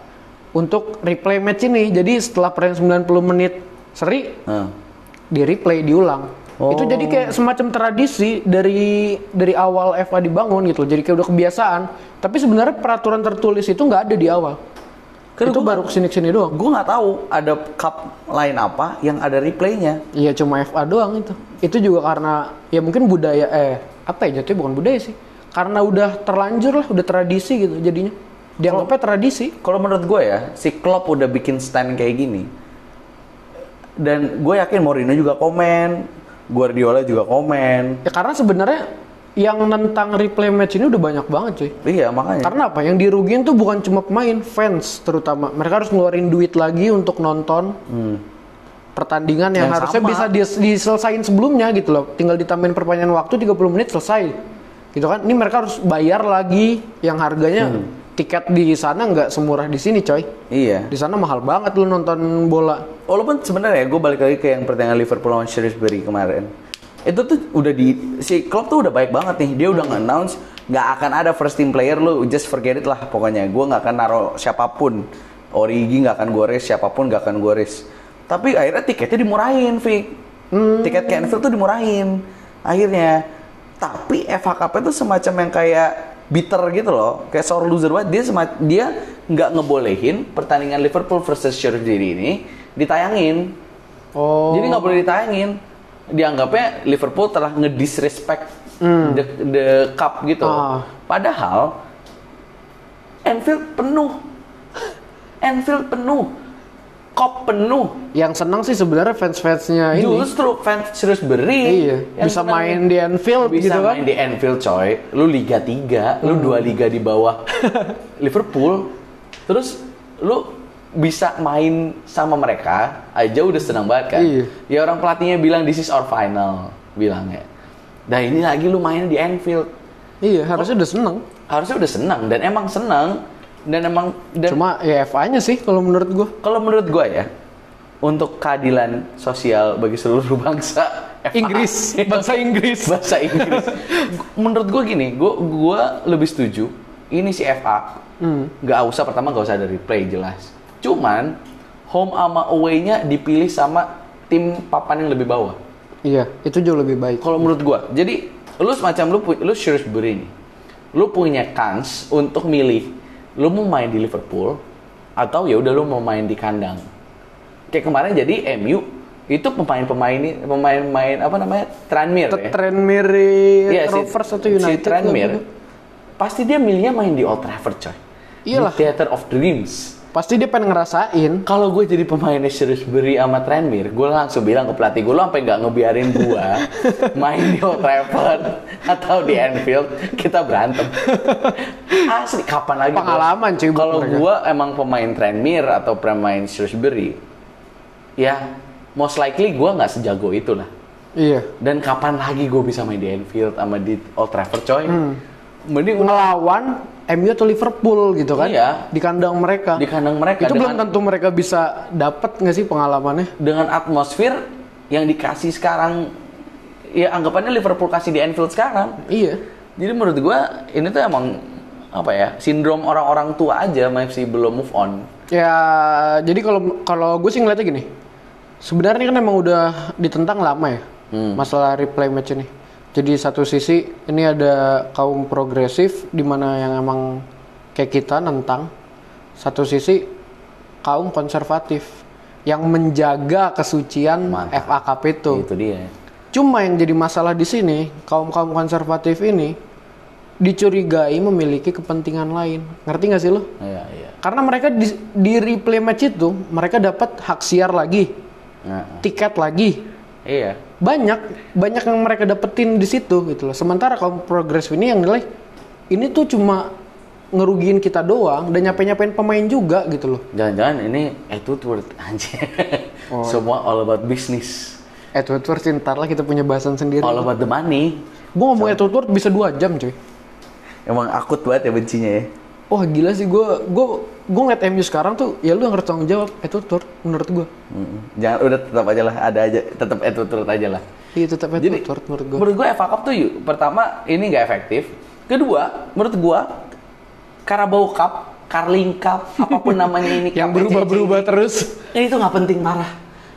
Speaker 1: untuk replay match ini. Jadi setelah pertandingan 90 menit seri
Speaker 2: ah.
Speaker 1: di replay diulang.
Speaker 2: Oh.
Speaker 1: Itu jadi kayak semacam tradisi dari dari awal FA dibangun gitu. Jadi kayak udah kebiasaan. Tapi sebenarnya peraturan tertulis itu nggak ada di awal.
Speaker 2: Kan
Speaker 1: itu
Speaker 2: gua-
Speaker 1: baru ke sini ke sini doang.
Speaker 2: gue nggak tahu ada cup lain apa yang ada replaynya
Speaker 1: Iya cuma FA doang itu. Itu juga karena ya mungkin budaya eh apa ya jatuhnya bukan budaya sih. Karena udah terlanjur lah, udah tradisi gitu jadinya. Dianggapnya tradisi.
Speaker 2: Kalau menurut gue ya, si Klopp udah bikin stand kayak gini. Dan gue yakin Mourinho juga komen, Guardiola juga komen.
Speaker 1: Ya karena sebenarnya yang nentang replay match ini udah banyak banget cuy.
Speaker 2: Iya makanya.
Speaker 1: Karena apa? Yang dirugiin tuh bukan cuma pemain, fans terutama. Mereka harus ngeluarin duit lagi untuk nonton
Speaker 2: Hmm.
Speaker 1: pertandingan yang,
Speaker 2: Yang
Speaker 1: harusnya
Speaker 2: sama.
Speaker 1: bisa dis diselesain sebelumnya gitu loh. Tinggal ditambahin perpanjangan waktu 30 menit selesai. Gitu kan? Ini mereka harus bayar lagi yang harganya
Speaker 2: Hmm.
Speaker 1: tiket di sana nggak semurah di sini, coy.
Speaker 2: Iya.
Speaker 1: Di sana mahal banget lu nonton bola.
Speaker 2: Walaupun sebenarnya gue balik lagi ke yang pertandingan Liverpool lawan Shrewsbury kemarin. Itu tuh udah di si Klopp tuh udah baik banget nih. Dia udah nge-announce nggak akan ada first team player lu just forget it lah pokoknya. Gue nggak akan naruh siapa pun. Origi nggak akan gue raise, siapa pun nggak akan gue raise. Tapi akhirnya tiketnya dimurahin, Vic. Tiket ke Anfield tuh dimurahin. Akhirnya. Tapi FA Cup itu semacam yang kayak bitter gitu loh, kayak sore loser banget. Dia semat, dia nggak ngebolehin pertandingan Liverpool versus Shrewsbury ini ditayangin.
Speaker 1: Oh.
Speaker 2: Jadi nggak boleh ditayangin. Dianggapnya Liverpool telah ngedisrespect the, the cup gitu.
Speaker 1: Ah.
Speaker 2: Padahal Anfield penuh. Anfield penuh. Cup penuh.
Speaker 1: Yang senang sih sebenarnya fans-fansnya ini.
Speaker 2: Justru fans Shrewsbury
Speaker 1: Iya,
Speaker 2: yang
Speaker 1: bisa
Speaker 2: senang.
Speaker 1: main di Anfield
Speaker 2: bisa
Speaker 1: gitu kan.
Speaker 2: main di Anfield coy. Lu Liga 3, lu dua liga di bawah Liverpool. Terus lu bisa main sama mereka aja udah senang banget kan.
Speaker 1: Iya.
Speaker 2: Ya orang pelatihnya bilang this is our final bilangnya. Nah ini lagi lu main di Anfield.
Speaker 1: Iya, harusnya udah seneng.
Speaker 2: Harusnya udah senang dan emang senang dan emang dan
Speaker 1: Cuma ya FA-nya sih kalau menurut gua.
Speaker 2: kalau menurut gua ya untuk keadilan sosial bagi seluruh bangsa FA
Speaker 1: Inggris, bahasa Inggris.
Speaker 2: bahasa Inggris. Menurut gue gini, gue gua lebih setuju. Ini si FA,
Speaker 1: Hmm.
Speaker 2: nggak usah pertama nggak usah ada replay jelas. Cuman home ama away-nya dipilih sama tim papan yang lebih bawah.
Speaker 1: Iya, itu jauh lebih baik.
Speaker 2: Kalau menurut gua, jadi lu semacam lu lu Shrewsbury nih, lu punya kans untuk milih, lu mau main di Liverpool atau ya udah lu mau main di kandang. Kayak kemarin jadi MU itu pemain-pemain ini pemain-pemain apa namanya Tranmere ya.
Speaker 1: Tranmere
Speaker 2: si-
Speaker 1: Rovers atau
Speaker 2: si
Speaker 1: United
Speaker 2: Tranmere,
Speaker 1: gitu.
Speaker 2: pasti dia milihnya main di Old Trafford coy.
Speaker 1: Iyalah.
Speaker 2: Di Theater of Dreams.
Speaker 1: Pasti dia pengen ngerasain.
Speaker 2: Kalau gue jadi pemainnya Shrewsbury sama Tranmere, gue langsung bilang ke pelatih gue, lo sampai nggak ngebiarin gue main di Old Trafford atau di Anfield, kita berantem. Asli, kapan lagi?
Speaker 1: Pengalaman, cuy,
Speaker 2: Kalau gue emang pemain Tranmere atau pemain Shrewsbury, ya most likely gue nggak sejago itulah.
Speaker 1: Iya.
Speaker 2: Dan kapan lagi gue bisa main di Anfield sama di Old Trafford, coy?
Speaker 1: Hmm.
Speaker 2: Mending
Speaker 1: Ngelawan MU atau Liverpool gitu kan.
Speaker 2: Iya.
Speaker 1: Di kandang mereka.
Speaker 2: di kandang mereka
Speaker 1: itu belum tentu mereka bisa dapat nggak sih pengalamannya?
Speaker 2: dengan atmosfer yang dikasih sekarang ya anggapannya Liverpool kasih di Anfield sekarang.
Speaker 1: Iya.
Speaker 2: Jadi menurut gua ini tuh emang apa ya sindrom orang-orang tua aja masih belum move on.
Speaker 1: Ya, jadi kalau kalau gue sih ngeliatnya gini. Sebenarnya kan emang udah ditentang lama ya
Speaker 2: Hmm.
Speaker 1: masalah replay match ini. Jadi satu sisi ini ada kaum progresif di mana yang emang kayak kita nentang. Satu sisi kaum konservatif yang menjaga kesucian
Speaker 2: Mantap.
Speaker 1: FA Cup itu.
Speaker 2: Itu dia.
Speaker 1: Cuma yang jadi masalah di sini, kaum-kaum konservatif ini dicurigai memiliki kepentingan lain. Ngerti nggak sih lo?
Speaker 2: Iya, iya.
Speaker 1: Karena mereka di, di replay match itu, mereka dapat hak siar lagi,
Speaker 2: Nah,
Speaker 1: tiket lagi.
Speaker 2: iya.
Speaker 1: Banyak, banyak yang mereka dapetin di situ gitu loh. Sementara kaum progresif ini yang nilai, ini tuh cuma ngerugiin kita doang dan nyapain-nyapain pemain juga gitu loh.
Speaker 2: Jangan-jangan ini attitude anjir.
Speaker 1: Oh.
Speaker 2: Semua all about business.
Speaker 1: Edward Ward ntar lah kita punya bahasan sendiri.
Speaker 2: All about the money.
Speaker 1: Gue ngomong Edward Ward bisa dua jam cuy.
Speaker 2: Emang akut banget ya bencinya ya.
Speaker 1: Wah gila sih gue gue gue ngeliat MU sekarang tuh ya lu yang harus tanggung jawab Edward Ward menurut gue.
Speaker 2: Mm-mm. Jangan udah tetap aja lah, ada aja, tetap attitude aja lah.
Speaker 1: Iya tetap Edward Ward menurut gue.
Speaker 2: menurut gue FA Cup tuh yuk, pertama ini nggak efektif. Kedua, menurut gue Carabao Cup, Carling Cup, apa pun namanya ini
Speaker 1: Yang
Speaker 2: cup
Speaker 1: berubah-berubah terus.
Speaker 2: ini tuh nggak penting parah.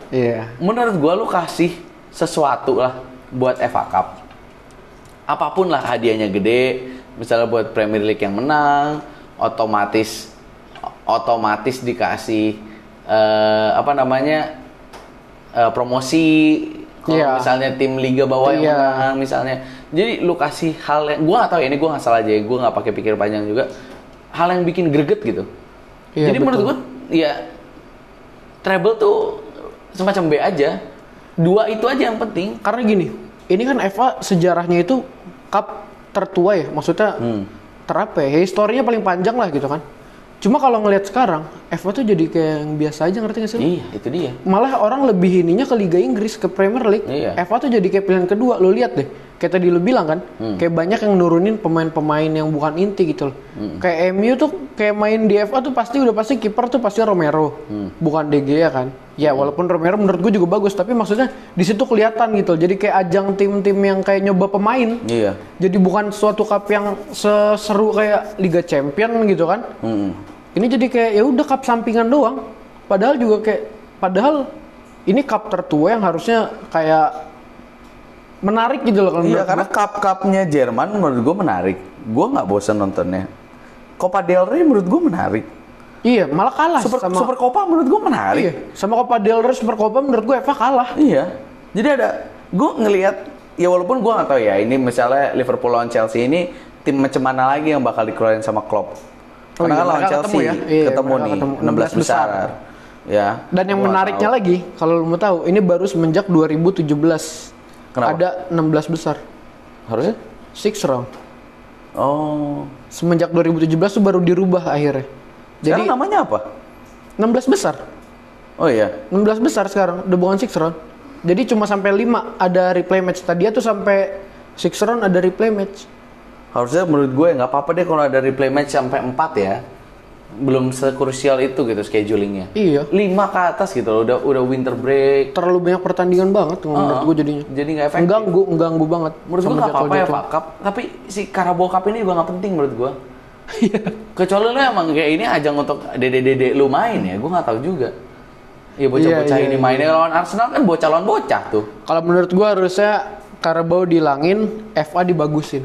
Speaker 1: Iya.
Speaker 2: Menurut gue lu kasih sesuatu lah buat FA Cup. Apa pun lah hadiahnya gede, misalnya buat Premier League yang menang, otomatis otomatis dikasih eh, apa namanya eh, promosi kalau
Speaker 1: Iya.
Speaker 2: misalnya tim liga bawah yang
Speaker 1: Iya.
Speaker 2: menang misalnya. Jadi lu kasih hal yang gua nggak tahu ya, ini gua nggak salah aja, ya, gua nggak pakai pikir panjang juga. Hal yang bikin greget gitu.
Speaker 1: Iya,
Speaker 2: Jadi menurut
Speaker 1: betul.
Speaker 2: gua ya treble tuh semacam B aja. Dua itu aja yang penting.
Speaker 1: Karena gini, ini kan FA sejarahnya itu cup tertua ya, maksudnya
Speaker 2: Hmm.
Speaker 1: Terapa ya, historinya paling panjang lah gitu kan. Cuma kalau ngelihat sekarang, FA tuh jadi kayak yang biasa aja ngerti gak sih?
Speaker 2: Iya, itu dia.
Speaker 1: Malah orang lebih ininya ke Liga Inggris, ke Premier League.
Speaker 2: Iya.
Speaker 1: FA tuh jadi kayak pilihan kedua. Lo lihat deh, kayak tadi lo bilang kan,
Speaker 2: Hmm.
Speaker 1: kayak banyak yang nurunin pemain-pemain yang bukan inti gitu loh.
Speaker 2: Hmm.
Speaker 1: Kayak MU tuh kayak main di FA tuh pasti udah pasti kiper tuh pasti Romero,
Speaker 2: Hmm.
Speaker 1: bukan De Gea kan. Ya walaupun Romero menurut gue juga bagus, tapi maksudnya di situ kelihatan gitu. Jadi kayak ajang tim-tim yang kayak nyoba pemain.
Speaker 2: Iya.
Speaker 1: Jadi bukan suatu cup yang seseru kayak Liga Champion gitu kan.
Speaker 2: Mm-mm.
Speaker 1: Ini jadi kayak ya udah cup sampingan doang. Padahal juga kayak padahal ini cup tertua yang harusnya kayak menarik gitu loh kalau
Speaker 2: Iya,
Speaker 1: menurut
Speaker 2: karena cup-cupnya Jerman menurut gue menarik. Gue nggak bosen nontonnya. Copa del Rey menurut gue menarik.
Speaker 1: Iya, malah kalah
Speaker 2: Super
Speaker 1: sama
Speaker 2: Super Copa menurut gue menarik.
Speaker 1: Iya, sama Copa del Rey Super Copa menurut gue Eva kalah.
Speaker 2: Iya. Jadi ada gue ngelihat ya walaupun gue nggak tahu ya ini misalnya Liverpool lawan Chelsea ini tim macam mana lagi yang bakal dikeluarin sama Klopp.
Speaker 1: Oh
Speaker 2: Karena
Speaker 1: iya,
Speaker 2: kan lawan Chelsea
Speaker 1: ketemu ya. Iya,
Speaker 2: ketemu nih
Speaker 1: ketemu
Speaker 2: 16
Speaker 1: 16
Speaker 2: besar.
Speaker 1: besar.
Speaker 2: Ya.
Speaker 1: Dan yang menariknya
Speaker 2: tahu.
Speaker 1: lagi, kalau lu mau tahu, ini baru semenjak 2017.
Speaker 2: Kenapa?
Speaker 1: Ada 16 besar.
Speaker 2: harusnya
Speaker 1: Six round.
Speaker 2: Oh.
Speaker 1: Semenjak 2017 tuh baru dirubah akhirnya. Jadi
Speaker 2: Sekarang namanya apa?
Speaker 1: 16 besar.
Speaker 2: Oh iya.
Speaker 1: 16 besar sekarang, udah bukan six round. Jadi cuma sampai 5 ada replay match. Tadi tuh sampai six round ada replay match.
Speaker 2: Harusnya menurut gue nggak apa-apa deh kalau ada replay match sampai 4 ya. Belum sekrusial itu gitu schedulingnya.
Speaker 1: Iya.
Speaker 2: 5 ke atas gitu loh, udah udah winter break.
Speaker 1: Terlalu banyak pertandingan banget menurut
Speaker 2: Ah,
Speaker 1: gue jadinya.
Speaker 2: Jadi nggak efektif.
Speaker 1: Mengganggu, mengganggu banget.
Speaker 2: Menurut gue nggak apa-apa ya. Pak Cup, tapi si Carabao Cup ini juga nggak penting menurut gue.
Speaker 1: Iya.
Speaker 2: Kecuali lu emang kayak ini ajang untuk dede-dede lu main ya, gue nggak tahu juga. Iya bocah-bocah
Speaker 1: Iya, iya,
Speaker 2: ini mainnya lawan Arsenal kan bocah lawan bocah tuh.
Speaker 1: Kalau menurut gue harusnya Carabao dilangin, FA dibagusin.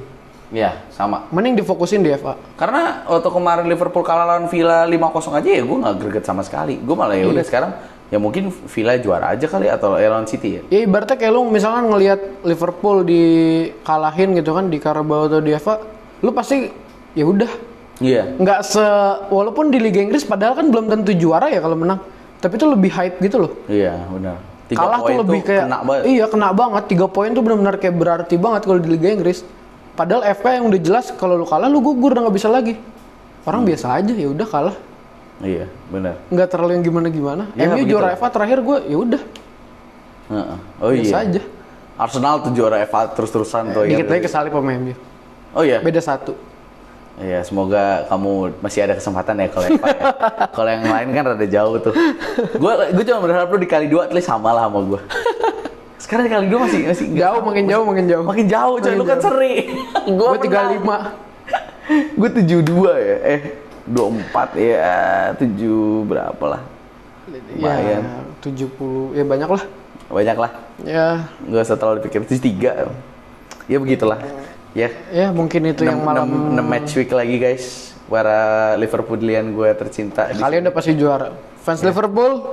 Speaker 2: Iya sama.
Speaker 1: Mending difokusin di FA.
Speaker 2: Karena waktu kemarin Liverpool kalah lawan Villa 5-0 aja ya gue nggak greget sama sekali. Gue malah ya
Speaker 1: Iya.
Speaker 2: udah sekarang ya mungkin Villa juara aja kali atau ya lawan City ya.
Speaker 1: Ya ibaratnya kayak lu misalkan ngelihat Liverpool dikalahin gitu kan di Carabao atau di FA, lu pasti ya udah
Speaker 2: Iya.
Speaker 1: nggak se walaupun di Liga Inggris padahal kan belum tentu juara ya kalau menang. Tapi itu lebih hype gitu loh.
Speaker 2: Iya benar. Tiga
Speaker 1: kalah tuh lebih kayak
Speaker 2: kena banget.
Speaker 1: iya kena banget tiga poin tuh benar-benar kayak berarti banget kalau di Liga Inggris padahal FA yang udah jelas kalau lu kalah lu gugur udah nggak bisa lagi orang biasa aja ya udah kalah
Speaker 2: Iya benar.
Speaker 1: nggak terlalu yang gimana gimana
Speaker 2: Iya,
Speaker 1: MU juara FA terakhir gue ya udah
Speaker 2: Heeh. Oh
Speaker 1: biasa
Speaker 2: iya.
Speaker 1: aja
Speaker 2: Arsenal tuh juara FA terus-terusan tuh ya.
Speaker 1: dikit lagi kesalip sama MU
Speaker 2: Oh iya.
Speaker 1: beda satu
Speaker 2: Iya, semoga kamu masih ada kesempatan ya kalau FA ya. kalau yang lain kan rada jauh tuh. Gue gue cuma berharap lu dikali dua at least sama lah sama gue. Sekarang dikali dua masih masih nggak-
Speaker 1: jauh makin jauh makin jauh
Speaker 2: makin jauh coy lu kan seri.
Speaker 1: gue tiga lima
Speaker 2: Gue tujuh dua ya. Eh dua empat ya tujuh berapa lah.
Speaker 1: ya
Speaker 2: Lumayan.
Speaker 1: tujuh puluh ya banyak lah
Speaker 2: Banyak lah.
Speaker 1: ya
Speaker 2: Gak usah terlalu dipikir tujuh tiga. Ya begitulah. Ya.
Speaker 1: ya mungkin itu yang malam
Speaker 2: 6, match week lagi guys. Para Liverpoolian gue tercinta.
Speaker 1: kalian udah pasti juara fans Liverpool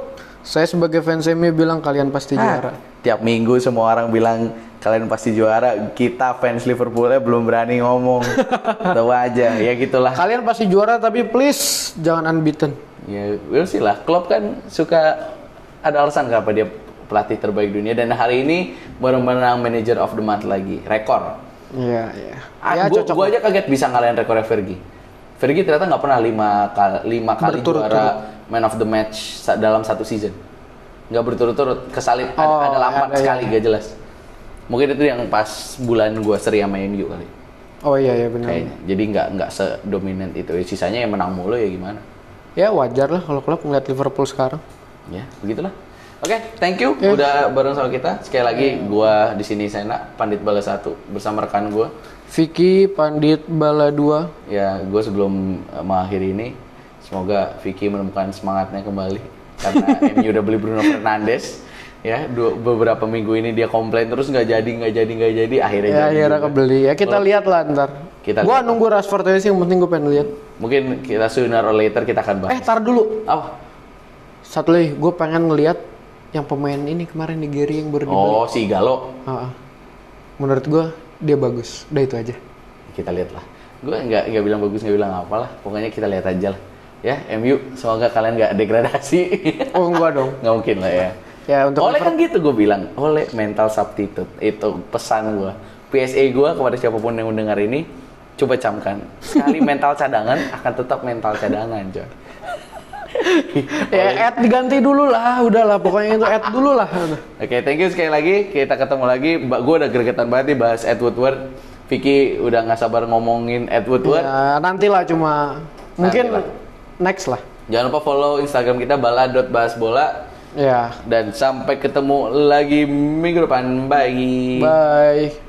Speaker 1: saya sebagai fans MU bilang kalian pasti
Speaker 2: Ah,
Speaker 1: juara
Speaker 2: Tiap minggu semua orang bilang kalian pasti juara. Kita fans Liverpoolnya belum berani ngomong. Tahu aja, ya gitulah.
Speaker 1: Kalian pasti juara tapi please jangan unbeaten.
Speaker 2: Ya, we'll see lah. Klopp kan suka ada alasan kenapa dia pelatih terbaik dunia dan hari ini baru menang Manager of the Month lagi, rekor.
Speaker 1: Iya, iya.
Speaker 2: Ah,
Speaker 1: Ya
Speaker 2: gua,
Speaker 1: cocok.
Speaker 2: gua aja kaget bisa ngalahin rekornya Fergie. Fergie ternyata nggak pernah lima kali, lima kali
Speaker 1: Berturut-turut.
Speaker 2: juara Man of the Match dalam satu season. Nggak berturut-turut, kesalip ada,
Speaker 1: Oh,
Speaker 2: ada
Speaker 1: ada,
Speaker 2: sekali,
Speaker 1: iya.
Speaker 2: gak jelas. Mungkin itu yang pas bulan gua seri sama MU kali.
Speaker 1: Oh iya iya benar.
Speaker 2: Kayaknya. Jadi nggak nggak sedominan itu. Sisanya yang menang mulu ya gimana?
Speaker 1: Ya wajar lah kalau klub ngeliat Liverpool sekarang.
Speaker 2: Ya, begitulah. Oke, thank you
Speaker 1: Ya.
Speaker 2: udah bareng sama kita. Sekali lagi gua di sini Sena, Pandit Bala satu bersama rekan gua.
Speaker 1: Vicky Pandit Bala 2.
Speaker 2: Ya, gue sebelum uh, mengakhiri ini, semoga Vicky menemukan semangatnya kembali karena MU udah beli Bruno Fernandes. Ya, dua, beberapa minggu ini dia komplain terus nggak jadi, nggak jadi, nggak jadi. Akhirnya
Speaker 1: Ya
Speaker 2: jadi
Speaker 1: akhirnya kebeli. Ya kita
Speaker 2: Kalau-
Speaker 1: lihat lah ntar.
Speaker 2: Kita
Speaker 1: Gua
Speaker 2: lihat.
Speaker 1: nunggu Rashford aja sih yang penting gue pengen lihat.
Speaker 2: Mungkin kita sooner or later kita akan
Speaker 1: Eh
Speaker 2: bahas.
Speaker 1: tar dulu.
Speaker 2: Apa?
Speaker 1: Satu lagi gue pengen ngelihat yang pemain ini kemarin Nigeria yang baru dibeli.
Speaker 2: Oh, si Galo.
Speaker 1: Ah, ah. Menurut gue dia bagus. Udah itu aja.
Speaker 2: Kita lihat lah. Gue nggak nggak bilang bagus, nggak bilang apalah. Pokoknya kita lihat aja lah. Ya, MU semoga kalian nggak degradasi.
Speaker 1: Oh enggak dong.
Speaker 2: nggak mungkin lah ya.
Speaker 1: Ya untuk
Speaker 2: oleh kan gitu gue bilang, oleh mental substitute itu pesan gue. PSA gue kepada siapa pun yang mendengar ini, coba camkan. Sekali mental cadangan akan tetap mental cadangan, coy.
Speaker 1: ya ad diganti dulu lah, udahlah pokoknya itu ad dulu lah.
Speaker 2: Oke, thank you sekali lagi. Kita ketemu lagi. Mbak gue udah gregetan banget nih bahas Ed Woodward. Vicky udah nggak sabar ngomongin Ed Woodward.
Speaker 1: Ya nantilah cuma mungkin
Speaker 2: Nantilah.
Speaker 1: next lah.
Speaker 2: Jangan lupa follow Instagram kita bala.bahasbola
Speaker 1: Ya.
Speaker 2: dan sampai ketemu lagi minggu depan. Bye.
Speaker 1: Bye.